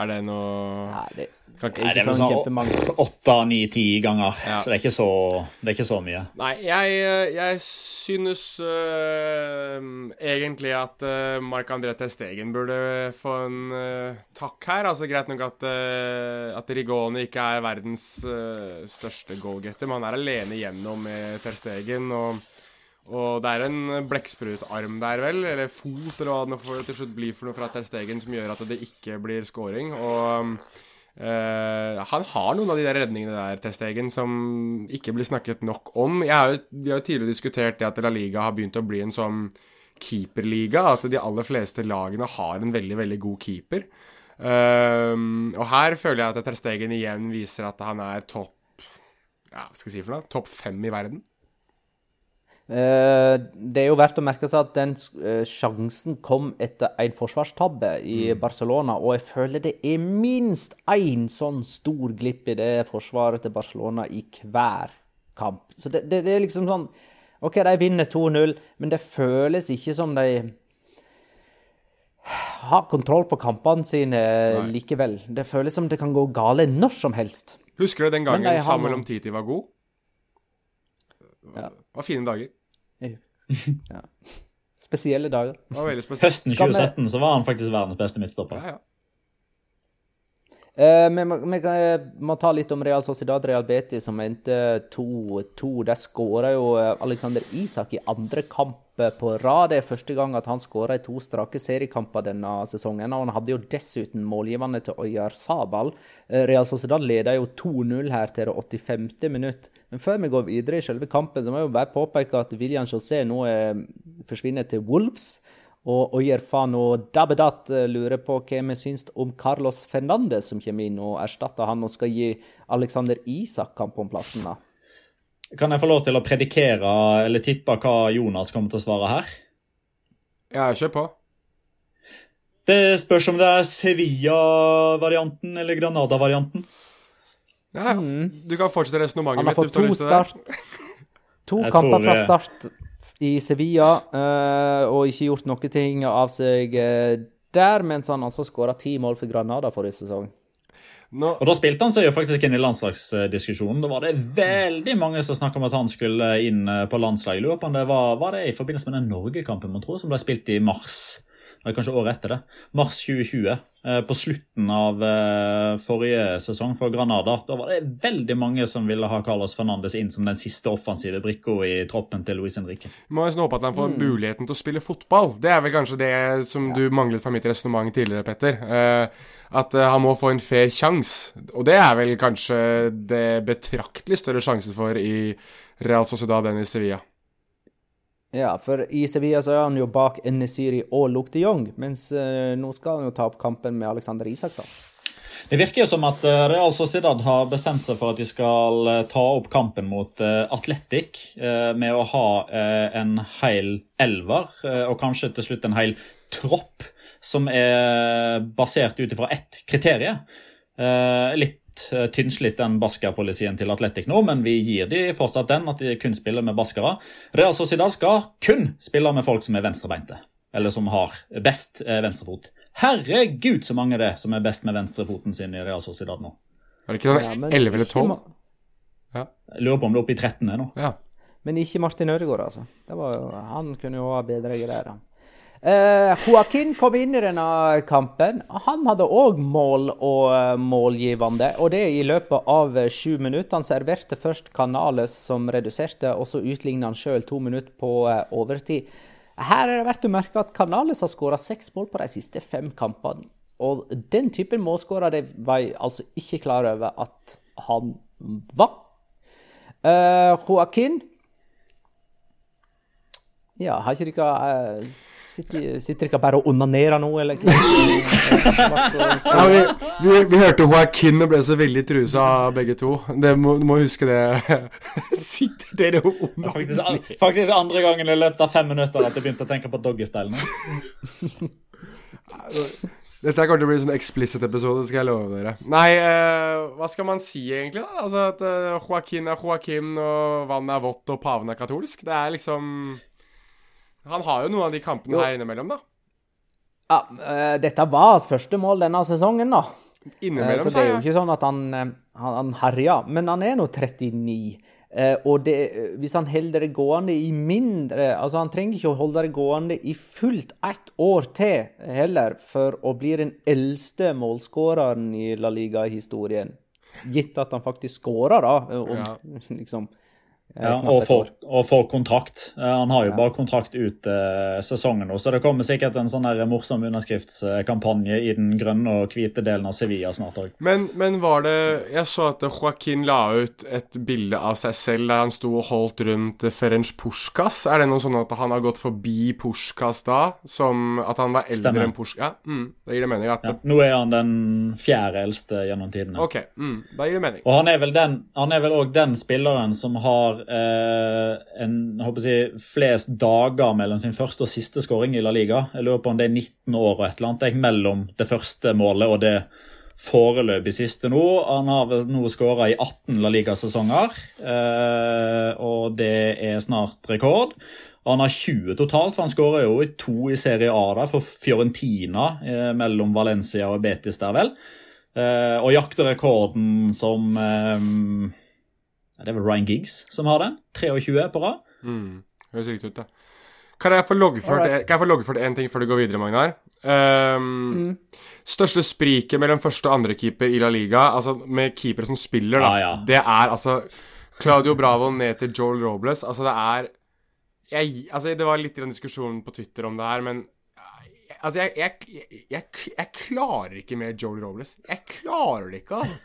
Er det noe Nei, det kan ikke, Nei, det er sånn sånn åtte, ni, ti ganger. Ja. Så det er, ikke så, det er ikke så mye. Nei, jeg, eh, jeg synes øh, egentlig at uh, Marc-André Ter Stegen burde få en øh, takk her. Altså Greit nok at, uh, at Rigoni ikke er verdens øh, største goalgetter, men han er alene igjennom med Ter Stegen. Og, og det er en blekksprutarm der, vel, eller fot, eller hva det får til slutt bli for noe fra Ter Stegen som gjør at det ikke blir scoring. Og øh, han har noen av de der redningene der, Ter Stegen, som ikke blir snakket nok om. Jeg har jo, vi har jo tidligere diskutert det at La Liga har begynt å bli en sånn keeperliga. At de aller fleste lagene har en veldig, veldig god keeper. Um, og her føler jeg at Ter Stegen igjen viser at han er topp ja, skal jeg si for noe? Topp fem i verden. Eh, det er jo verdt å merke seg at den eh, sjansen kom etter en forsvarstabbe i Barcelona, og jeg føler det er minst én sånn stor glipp i det forsvaret til Barcelona i hver kamp. Så det, det, det er liksom sånn OK, de vinner 2-0, men det føles ikke som de har kontroll på kampene sine Nei. likevel. Det føles som det kan gå gale når som helst. Husker du den gangen de har Samuel noe- Omtiti var god? Ja. Det var fine dager. Ja. Spesielle dager. Det var veldig spesielt. Høsten 2017 så var han faktisk verdens beste midtstopper. Ja, ja. Eh, vi, må, vi eh, må ta litt om Real Sociedad Real Betis, som endte 2-2. Der skåra jo eh, Alexander Isak i andre kamp eh, på rad. Det er første gang at han skåra i to strake seriekamper denne sesongen. Og han hadde jo dessuten målgivende til Oyar Sabal. Eh, Real Sociedad leder jo 2-0 her til det 85. minutt. Men før vi går videre i selve kampen, så må jeg jo bare påpeke at William José nå er, forsvinner til Wolves. Og Oyerfano Dabedat eh, lurer på hva vi syns om Carlos Fernandez, som kommer inn og erstatter han og skal gi Alexander Isak kamp om plassen. da. Kan jeg få lov til å predikere eller tippe hva Jonas kommer til å svare her? Ja, kjør på. Det spørs om det er Sevilla-varianten eller Granada-varianten. Ja, ja. Du kan fortsette resonnementet Han har fått to start. To Jeg kamper tror, fra eh, start i Sevilla, eh, og ikke gjort noe ting av seg eh, der, mens han altså skåra ti mål for Granada forrige sesong. Nå, Og Da spilte han seg jo faktisk inn i landslagsdiskusjonen. Da var det veldig mange som snakka om at han skulle inn eh, på landslaget. Lurer på var, var det i forbindelse med den Norgekampen man tror, som ble spilt i mars. Eller kanskje året etter det. Mars 2020. eh, På slutten av eh, forrige sesong for Granada. Da var det veldig mange som ville ha Carlos Fernandes inn som den siste offensive brikka i troppen til Luis Henrique. må nesten håpe at han får muligheten til å spille fotball. Det er vel kanskje det som du manglet fra mitt resonnement tidligere, Petter. Eh, at han må få en fair sjanse. Og det er vel kanskje det betraktelig større sjanse for i Real Sociedad enn i Sevilla. Ja, for i Sevilla så er han jo bak Enesiri og Luke de Jong, mens eh, nå skal han jo ta opp kampen med Alexander Isak, da. Det virker jo som at eh, Real Sociedad har bestemt seg for at de skal eh, ta opp kampen mot Atletic med å ha en hel elver, og kanskje til slutt en hel tropp, som er basert ut ifra ett kriterium. Eh, Litt eh, tynnslitt den Basker-policyen til Atletic nå, men vi gir de fortsatt den, at de kun spiller med baskere. Real Sociedad skal kun spille med folk som er venstrebeinte, eller som har best eh, venstrefot. Herregud, så mange det er som er best med venstrefoten sin i Real Sociedad nå. Er det ikke Ja, sånn men 11 eller ikke 12? ma- Jeg lurer på om det er oppe i 13 er nå. Ja. Men ikke Martin Ødegaard, altså. Det var jo, han kunne jo ha bedre greier. Eh, Joaquin kom inn i denne kampen. Han hadde òg mål og eh, målgivende, og det i løpet av eh, sju minutter. Han serverte først Canales, som reduserte, og så utligna han sjøl to minutter på overtid. Her er det verdt å merke at Canales har skåra seks mål på de siste fem kampene. Og den typen målskårer var jeg altså ikke klar over at han var. Uh, Joaquin Ja, har ikke dere eh, sitter, sitter dere bare og onanerer nå, eller? Ja, vi, vi, vi hørte Joaquin og ble så veldig trusa begge to. Det må, du må huske det. Sitter dere og Faktisk, an- faktisk andre gangen i løpet av fem minutter at jeg begynte å tenke på doggystyle nå. Dette kommer til å bli en sånn explicit episode, skal jeg love dere. Nei, uh, hva skal man si egentlig, da? Altså at uh, Joaquin er Joaquin, og vannet er vått, og paven er katolsk. Det er liksom Han har jo noen av de kampene Jo. her innimellom, da. Ja, uh, dette var hans første mål denne sesongen, da. Innimellom, uh, Så det er jo ikke sånn at han, eh, han, han herjer. Men han er nå 39. Uh, og det, hvis han holder det gående i mindre Altså, han trenger ikke å holde det gående i fullt ett år til heller, for å bli den eldste målskåreren i La Liga-historien. Gitt at han faktisk skårer, da. Og, Ja. liksom. Ja, og få får, og får kontrakt. Han har jo Ja. bare kontrakt ut eh, sesongen nå, så det kommer sikkert en sånn der morsom underskriftskampanje i den grønne og hvite delen av Sevilla snart òg. Men, men var det Jeg så at Joaquin la ut et bilde av seg selv der han sto og holdt rundt Ferenc Puskas. Er det noe sånn at han har gått forbi Puskas da? Som at han var eldre Stemmer. enn Puskas? Ja, mm, det gir det mening. At Ja, nå er han den fjerde eldste gjennom tidene. OK, mm, da gir det mening. Og han er vel den, òg den spilleren som har eh, en, jeg flest dager mellom sin første og siste skåring i La Liga. Jeg lurer på om det er 19 år og et eller annet jeg, mellom det første målet og det foreløpig siste nå. Han har nå skåra i 18 La Liga-sesonger, eh, og det er snart rekord. Han har 20 totalt, så han skårer jo i to i Serie A da, for Fiorentina eh, mellom Valencia og Betis der, vel. Eh, og jakter rekorden som eh, Det er vel Ryan Giggs som har den. 23 på rad. Mm, høres riktig ut, det. Kan jeg få loggført én ting før du går videre, Magnar? Ehm, Største spriket mellom første og andre keeper i La Liga, altså med keepere som spiller, da, Ja, ja. det er altså Claudio Bravo ned til Joel Robles. Altså, det er jeg, altså, Det var litt i den diskusjonen på Twitter om det her, men Altså, jeg, jeg, jeg, jeg, jeg klarer ikke med Joel Robles. Jeg klarer det ikke, altså.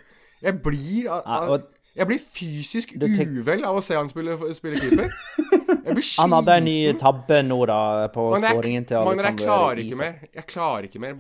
Jeg blir, al- al- jeg blir fysisk uvel av å se han spille, spille keeper. Jeg blir Han hadde en ny tabbe nå, da, på skåringen til Magnar, jeg Alexander klarer ikke mer. Jeg klarer ikke mer.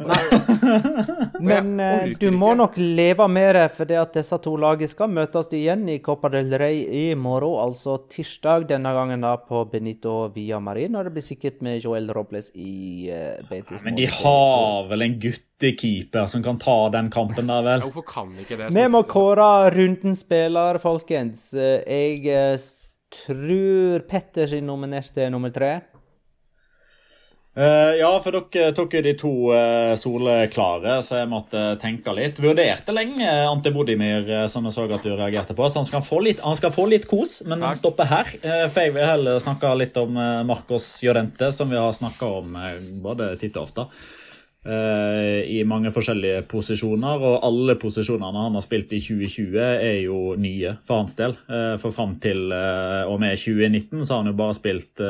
Men jeg eh, du må ikke. nok leve med det, for det at disse to lagene skal møtes igjen i Copa del Rey i morgen, altså tirsdag. Denne gangen da på Benito Via Marin, og det blir sikkert med Joel Robles i uh, Betis. Men de har vel en guttekeeper som kan ta den kampen der, vel? Hvorfor kan ikke det? Vi må kåre rundens spiller, folkens. Jeg Jeg eh, tror Petters er nominert til nummer tre. Uh, ja, for dere tok jo de to uh, soleklare, så jeg måtte tenke litt. Vurderte lenge Ante Bodimir, uh, som jeg så at du reagerte på. Så han skal få litt, han skal få litt kos, men han Takk. stopper her. Eh, for jeg vil heller snakke litt om uh, Marcos Llorente, som vi har snakka om eh, både titt og ofte. Eh, I mange forskjellige posisjoner, og alle posisjonene han har spilt i 2020, er jo nye for hans del. Eh, for fram til eh, og med 2019 så har han jo bare spilt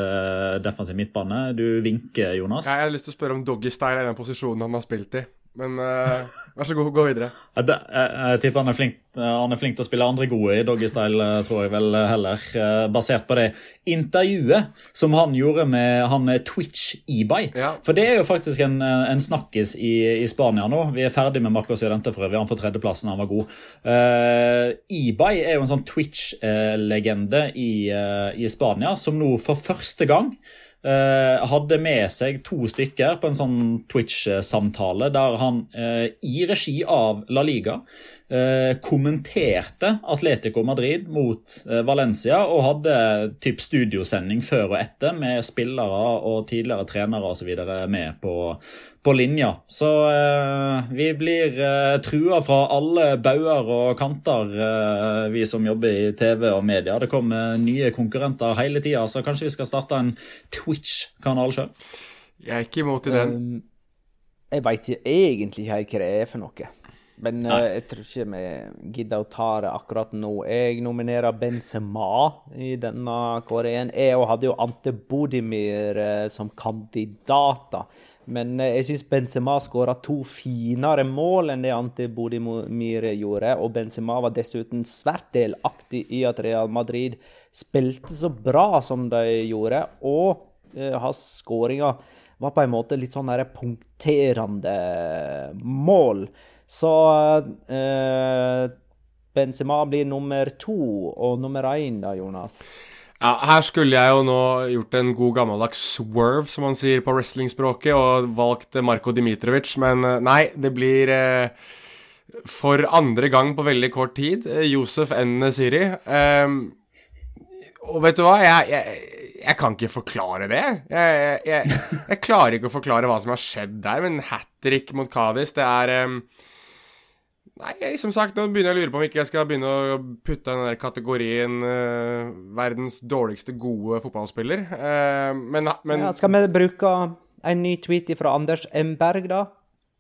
defensiv midtbane. Du vinker, Jonas. Jeg hadde lyst til å spørre om doggystyle er den posisjonen han har spilt i. Men uh, vær så god, gå videre. Jeg, Jeg, jeg tipper han er, flink, han er flink til å spille andre gode i doggystyle, eh, tror jeg vel heller. eh, Basert på det intervjuet som han gjorde med han Twitch eBay. Ja. For det er jo faktisk en, en snakkis i, i Spania nå. Vi er ferdig med Marcos Jodente for øvrig. Han får tredjeplassen, han var god. Uh, eBay er jo en sånn Twitch-legende i, uh, i Spania som nå for første gang hadde med seg to stykker på en sånn Twitch-samtale der han eh, i regi av La Liga eh, kommenterte Atletico Madrid mot eh, Valencia og hadde typ studiosending før og etter med spillere og tidligere trenere osv. med på, på linja. Så eh, vi blir eh, trua fra alle bauger og kanter, eh, vi som jobber i TV og media. Det kommer nye konkurrenter hele tida, så kanskje vi skal starte en Twitch-kanal sjøl. Jeg er ikke imot i den. Um, jeg veit egentlig ikke hva det er for noe. Men uh, jeg tror ikke vi gidder å ta det akkurat nå. Jeg nominerer Benzema i denne kåringen. Jeg òg hadde jo Ante Bodimir uh, som kandidater. Men eh, jeg syns Benzema skåra to finere mål enn det Ante Bodimir gjorde. Og Benzema var dessuten svært delaktig i at Real Madrid spilte så bra som de gjorde. Og eh, hans skåringer var på en måte litt sånn punkterende mål. Så eh, Benzema blir nummer to, og nummer én da, Jonas? Ja, her skulle jeg jo nå gjort en god gammeldags swerve, som man sier på wrestlingspråket, og valgt Marko Dimitrovic, men eh, nei, det blir eh, for andre gang på veldig kort tid eh, Josef N. Siri. Eh, og vet du hva, jeg, jeg, jeg kan ikke forklare det. Jeg, jeg, klarer ikke å forklare hva som har skjedd der, men hat trick mot Kadis, det er ehm, Nei, som sagt, nå begynner jeg å lure på om ikke jeg skal begynne å putte den der kategorien eh, verdens dårligste gode fotballspiller. Eh, men men Ja, skal vi bruke en ny tweet fra Anders Emberg, da?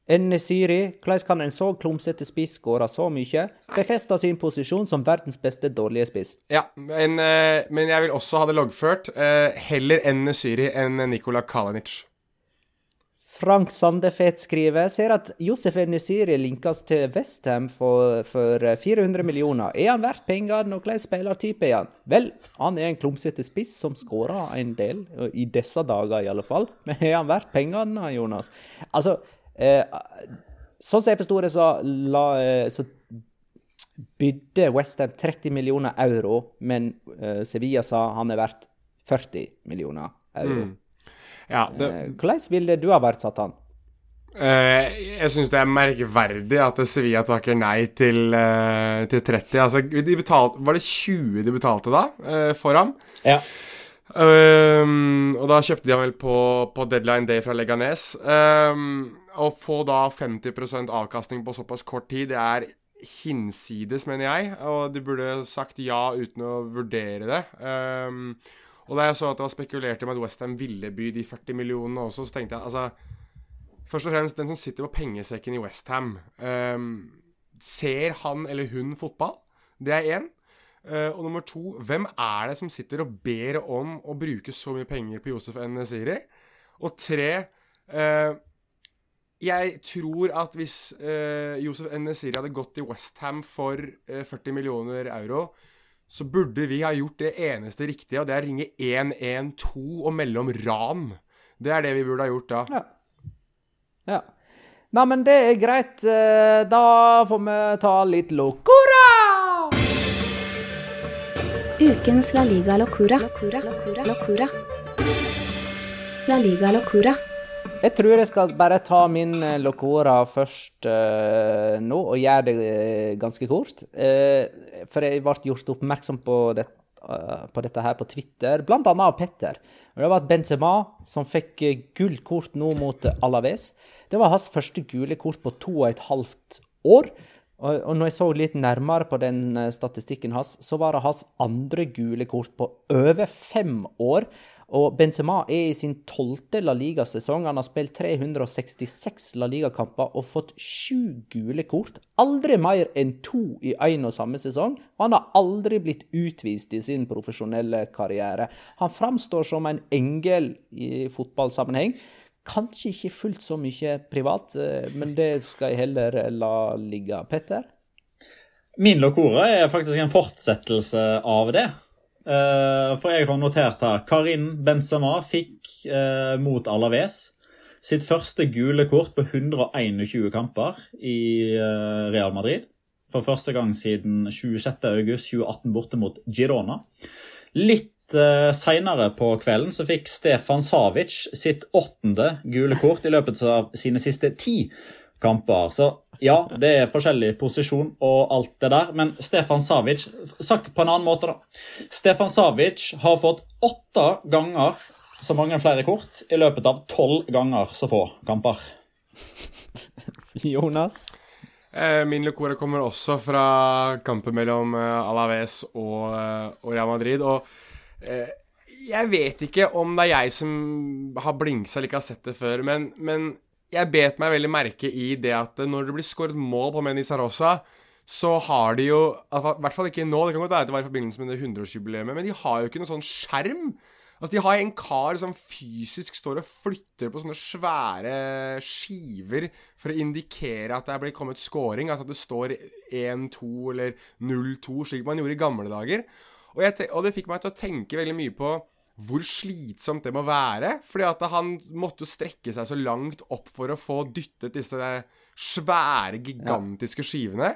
Enesiri, hvordan kan en så klumsete spiss skåre så mye? Befeste sin posisjon som verdens beste dårlige spiss. Ja, men, eh, men jeg vil også ha det loggført. Eh, heller enn Syri enn Nikola Kalinic. Frank Sandefet skriver ser at Josef Enesiri linkes til Westham for, for 400 millioner. Er han verdt pengene, og hvilken spillertype er han? Vel, han er en klumsete spiss som skårer en del, i disse dager i alle fall. Men er han verdt pengene, Jonas? Altså, eh, sånn som jeg forsto det, så, la, eh, så bydde Westham 30 millioner euro, men eh, Sevilla sa han er verdt 40 millioner euro. Mm. Ja, det, Eh, Hvordan ville du ha verdsatt han? Uh, jeg syns det er merkverdig at Sevilla takker nei til, uh, til 30. Altså, de betalte, var det 20 de betalte da, uh, for ham? Ja. Um, og da kjøpte de ham vel på, på deadline day fra Leganes. Um, å få da 50% avkastning på såpass kort tid, det er hinsides, mener jeg. Og de burde sagt ja uten å vurdere det. Ehm, og da jeg så at det var spekulert om at Westham ville by de 40 millionene også, så tenkte jeg altså Først og fremst, den som sitter på pengesekken i Westham, um, ser han eller hun fotball? Det er én. Uh, og nummer to, hvem er det som sitter og ber om å bruke så mye penger på Josef N. Siri? Og tre uh, Jeg tror at hvis uh, Josef N. Siri hadde gått til Westham for uh, 40 millioner euro, så burde vi ha gjort det eneste riktige, og det er å ringe 112 og melde om ran. Det er det vi burde ha gjort da. Ja. Ja. Nei, men det er greit. Eh, Da får vi ta litt locora! Ukens La Liga Locura. Locura. Locura. Locura. La Liga Locura. Jeg tror jeg skal bare ta min eh, locora først uh, nå, og gjøre det uh, ganske kort. Uh, for jeg ble gjort oppmerksom på, det, på dette her på Twitter, annet av Petter. Det var at Benzema, som fikk gullkort nå mot Alaves, det var hans første gule kort på to og et halvt år. Og, og når jeg så litt nærmere på den statistikken hans, så var det hans andre gule kort på over fem år. Og Benzema er i sin tolvte La Liga-sesong. Han har spilt 366 La Liga-kamper og fått sju gule kort. Aldri mer enn to i én og samme sesong. Og han har aldri blitt utvist i sin profesjonelle karriere. Han framstår som en engel i fotballsammenheng. Kanskje ikke fullt så mye privat, eh, men det skal jeg heller la ligge. Petter? Min lokore er faktisk en fortsettelse av det. Eh, for jeg har notert her Karin Benzema fikk eh, mot Alaves sitt første gule kort på 121 kamper i eh, Real Madrid. For første gang siden 26.8.2018 borte mot Girona. Litt seinere på kvelden så fikk Stefan Savic sitt åttende gule kort i løpet av sine siste ti kamper. Så ja, det er forskjellig posisjon og alt det der, men Stefan Savic Sagt på en annen måte, da. Stefan Savic har fått åtte ganger så mange flere kort i løpet av tolv ganger så få kamper. Jonas? Eh, min locora kommer også fra kampen mellom eh, Alaves og, eh, og Real Madrid. Og eh, jeg vet ikke om det er jeg som har blingsa eller ikke har sett det før, men, men jeg bet meg veldig merke i det at når det blir skåret mål på Menisa Sarosa, så har de jo I hvert fall ikke nå, det kan godt være at det var i forbindelse med det 100-årsjubileet, men de har jo ikke noen sånn skjerm. Altså, De har en kar som fysisk står og flytter på sånne svære skiver for å indikere at det er blitt kommet scoring. Altså at det står 1-2 eller 0-2, slik man gjorde i gamle dager. Og, og det fikk meg til å tenke veldig mye på hvor slitsomt det må være. Fordi at han måtte strekke seg så langt opp for å få dyttet disse svære, gigantiske skivene.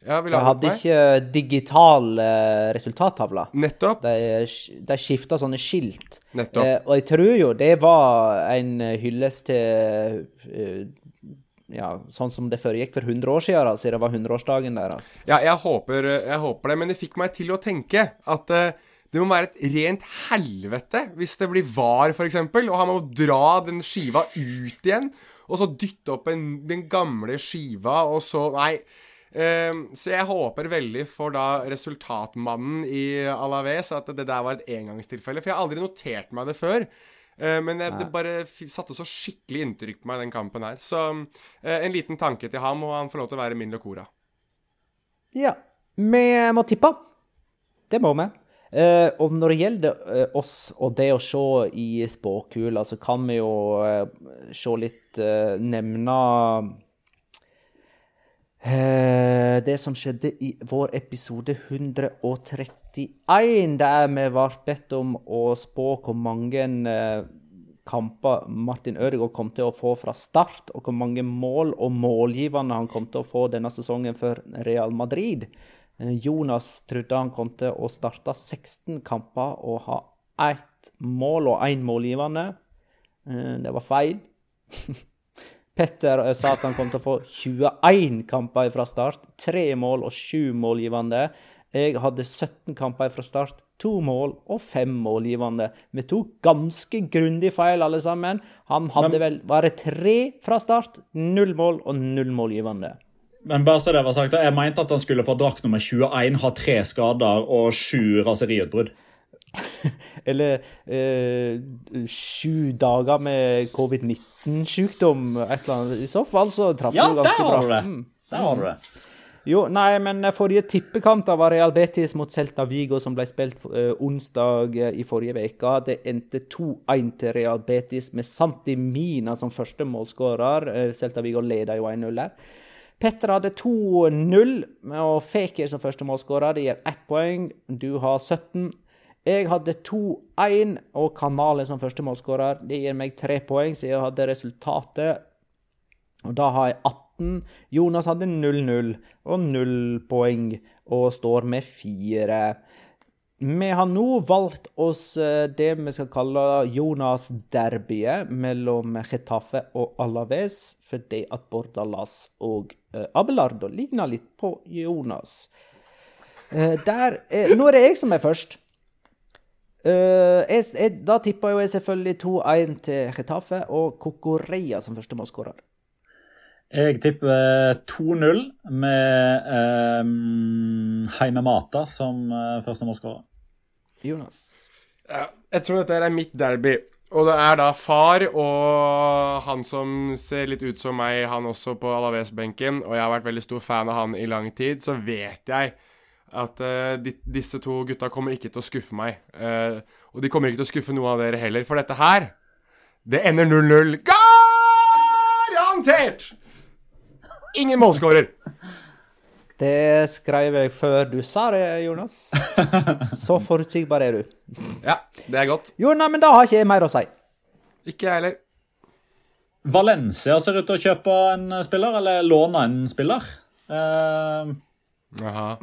Ja, De hadde ikke digital eh, resultattavle. Nettopp. De, de skifta sånne skilt. Nettopp. Eh, og jeg tror jo det var en hyllest til eh, ja, sånn som det foregikk for 100 år siden, siden det var 100-årsdagen deres. Ja, jeg håper, jeg håper, det, men det fikk meg til å tenke at uh, det må være et rent helvete hvis det blir var, f.eks., og han må dra den skiva ut igjen, og så dytte opp en, den gamle skiva, og så Nei. Uh, så jeg håper veldig for da resultatmannen i Alaves at det der var et engangstilfelle. For jeg har aldri notert meg det før. Eh, men jeg, det bare satte så skikkelig inntrykk på meg, den kampen her. Så eh, en liten tanke til ham, og han får lov til å være min Locora. Ja. Vi må tippe. Det må vi. Eh, og når det gjelder uh, oss og det å se i spåkula, så kan vi jo uh, se litt Nevne det som skjedde i vår episode 131, der vi ble bedt om å spå hvor mange kamper Martin Ødegaard kom til å få fra start, og hvor mange mål og målgivende han kom til å få denne sesongen for Real Madrid. Eh, Jonas trodde han kom til å starte 16 kamper og ha ett mål og én målgivende. Eh, Det var feil. Petter eh, sa at han kom til å få 21 kamper fra start, tre mål og sju målgivende. Jeg hadde 17 kamper fra start, to mål og fem målgivende. Vi tok ganske grundig feil, alle sammen. Han hadde vel bare tre fra start, null mål og null målgivende. Men bare så det var sagt, jeg mente at han skulle få drakt nummer 21, ha tre skader og sju raseriutbrudd. Eller eh, sju dager med covid-19-sykdom, et eller annet. I så fall så traff Ja, du ganske bra. Ja. Mm. Der har du det. Jo, nei, men forrige tippekamp da var Real Betis mot Celta Vigo, som ble spilt eh, onsdag eh, i forrige uke. Det endte 2-1 til Real Betis med Santi Mina som første målskårer. Eh, Celta Vigo leder jo 1-0 her. Petter hadde 2-0, og Fekir som første målskårer. Det gir ett poeng. Du har 17. Jeg hadde 2-1 og Kanale som første målskårer. Det gir meg tre poeng, så jeg hadde resultatet. Og da har jeg 18. Jonas hadde 0-0 og 0 poeng og står med 4. Vi har nå valgt oss eh, det vi skal kalle Jonas-derbyet mellom Getafe og Alaves, fordi at Bordalas og eh, Abelardo ligner litt på Jonas. Eh, der, er, nå er det jeg som er først. Eh, jeg, jeg, da tippa jo jeg selvfølgelig 2-1 til Getafe og Kokoreia som første målskårer. Jeg tipper 2-0 med um, Heime Mata som første målskårer. Jonas? Jeg tror dette er mitt derby. Og det er da far og han som ser litt ut som meg, han også på Alaves-benken. Og jeg har vært veldig stor fan av han i lang tid. Så vet jeg at uh, di disse to gutta kommer ikke til å skuffe meg. Uh, og de kommer ikke til å skuffe noen av dere heller. For dette her, det ender 0-0. Garantert! Ingen målskårer. Det skrev jeg før du sa det, Jonas. Så forutsigbar er du. Ja, det er godt. Jo, nei, men da har ikke jeg mer å si. Ikke jeg heller. Valencia ser ut til å kjøpe en spiller, eller låne en spiller. Uh,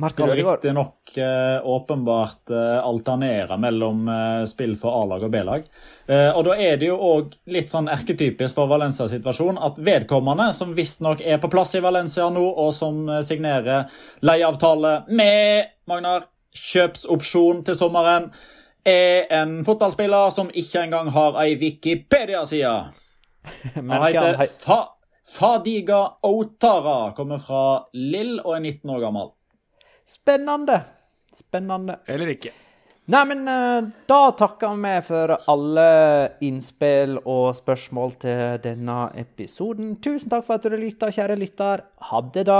skal riktignok eh, åpenbart eh, alternere mellom eh, spill for A-lag og B-lag. Eh, og da er det jo òg litt sånn erketypisk for Valencias situasjon at vedkommende, som visstnok er på plass i Valencia nå, og som uh, signerer leieavtale med Magnar, kjøpsopsjon til sommeren, er en fotballspiller som ikke engang har ei Wikipedia-side. Han heter Fa Fadiga Outara, kommer fra Lill og er 19 år gammel. Spennende. Spennende. Eller ikke. Nei, men uh, da takker vi for alle innspill og spørsmål til denne episoden. Tusen takk for at du lytta, kjære lytter. Ha det, da.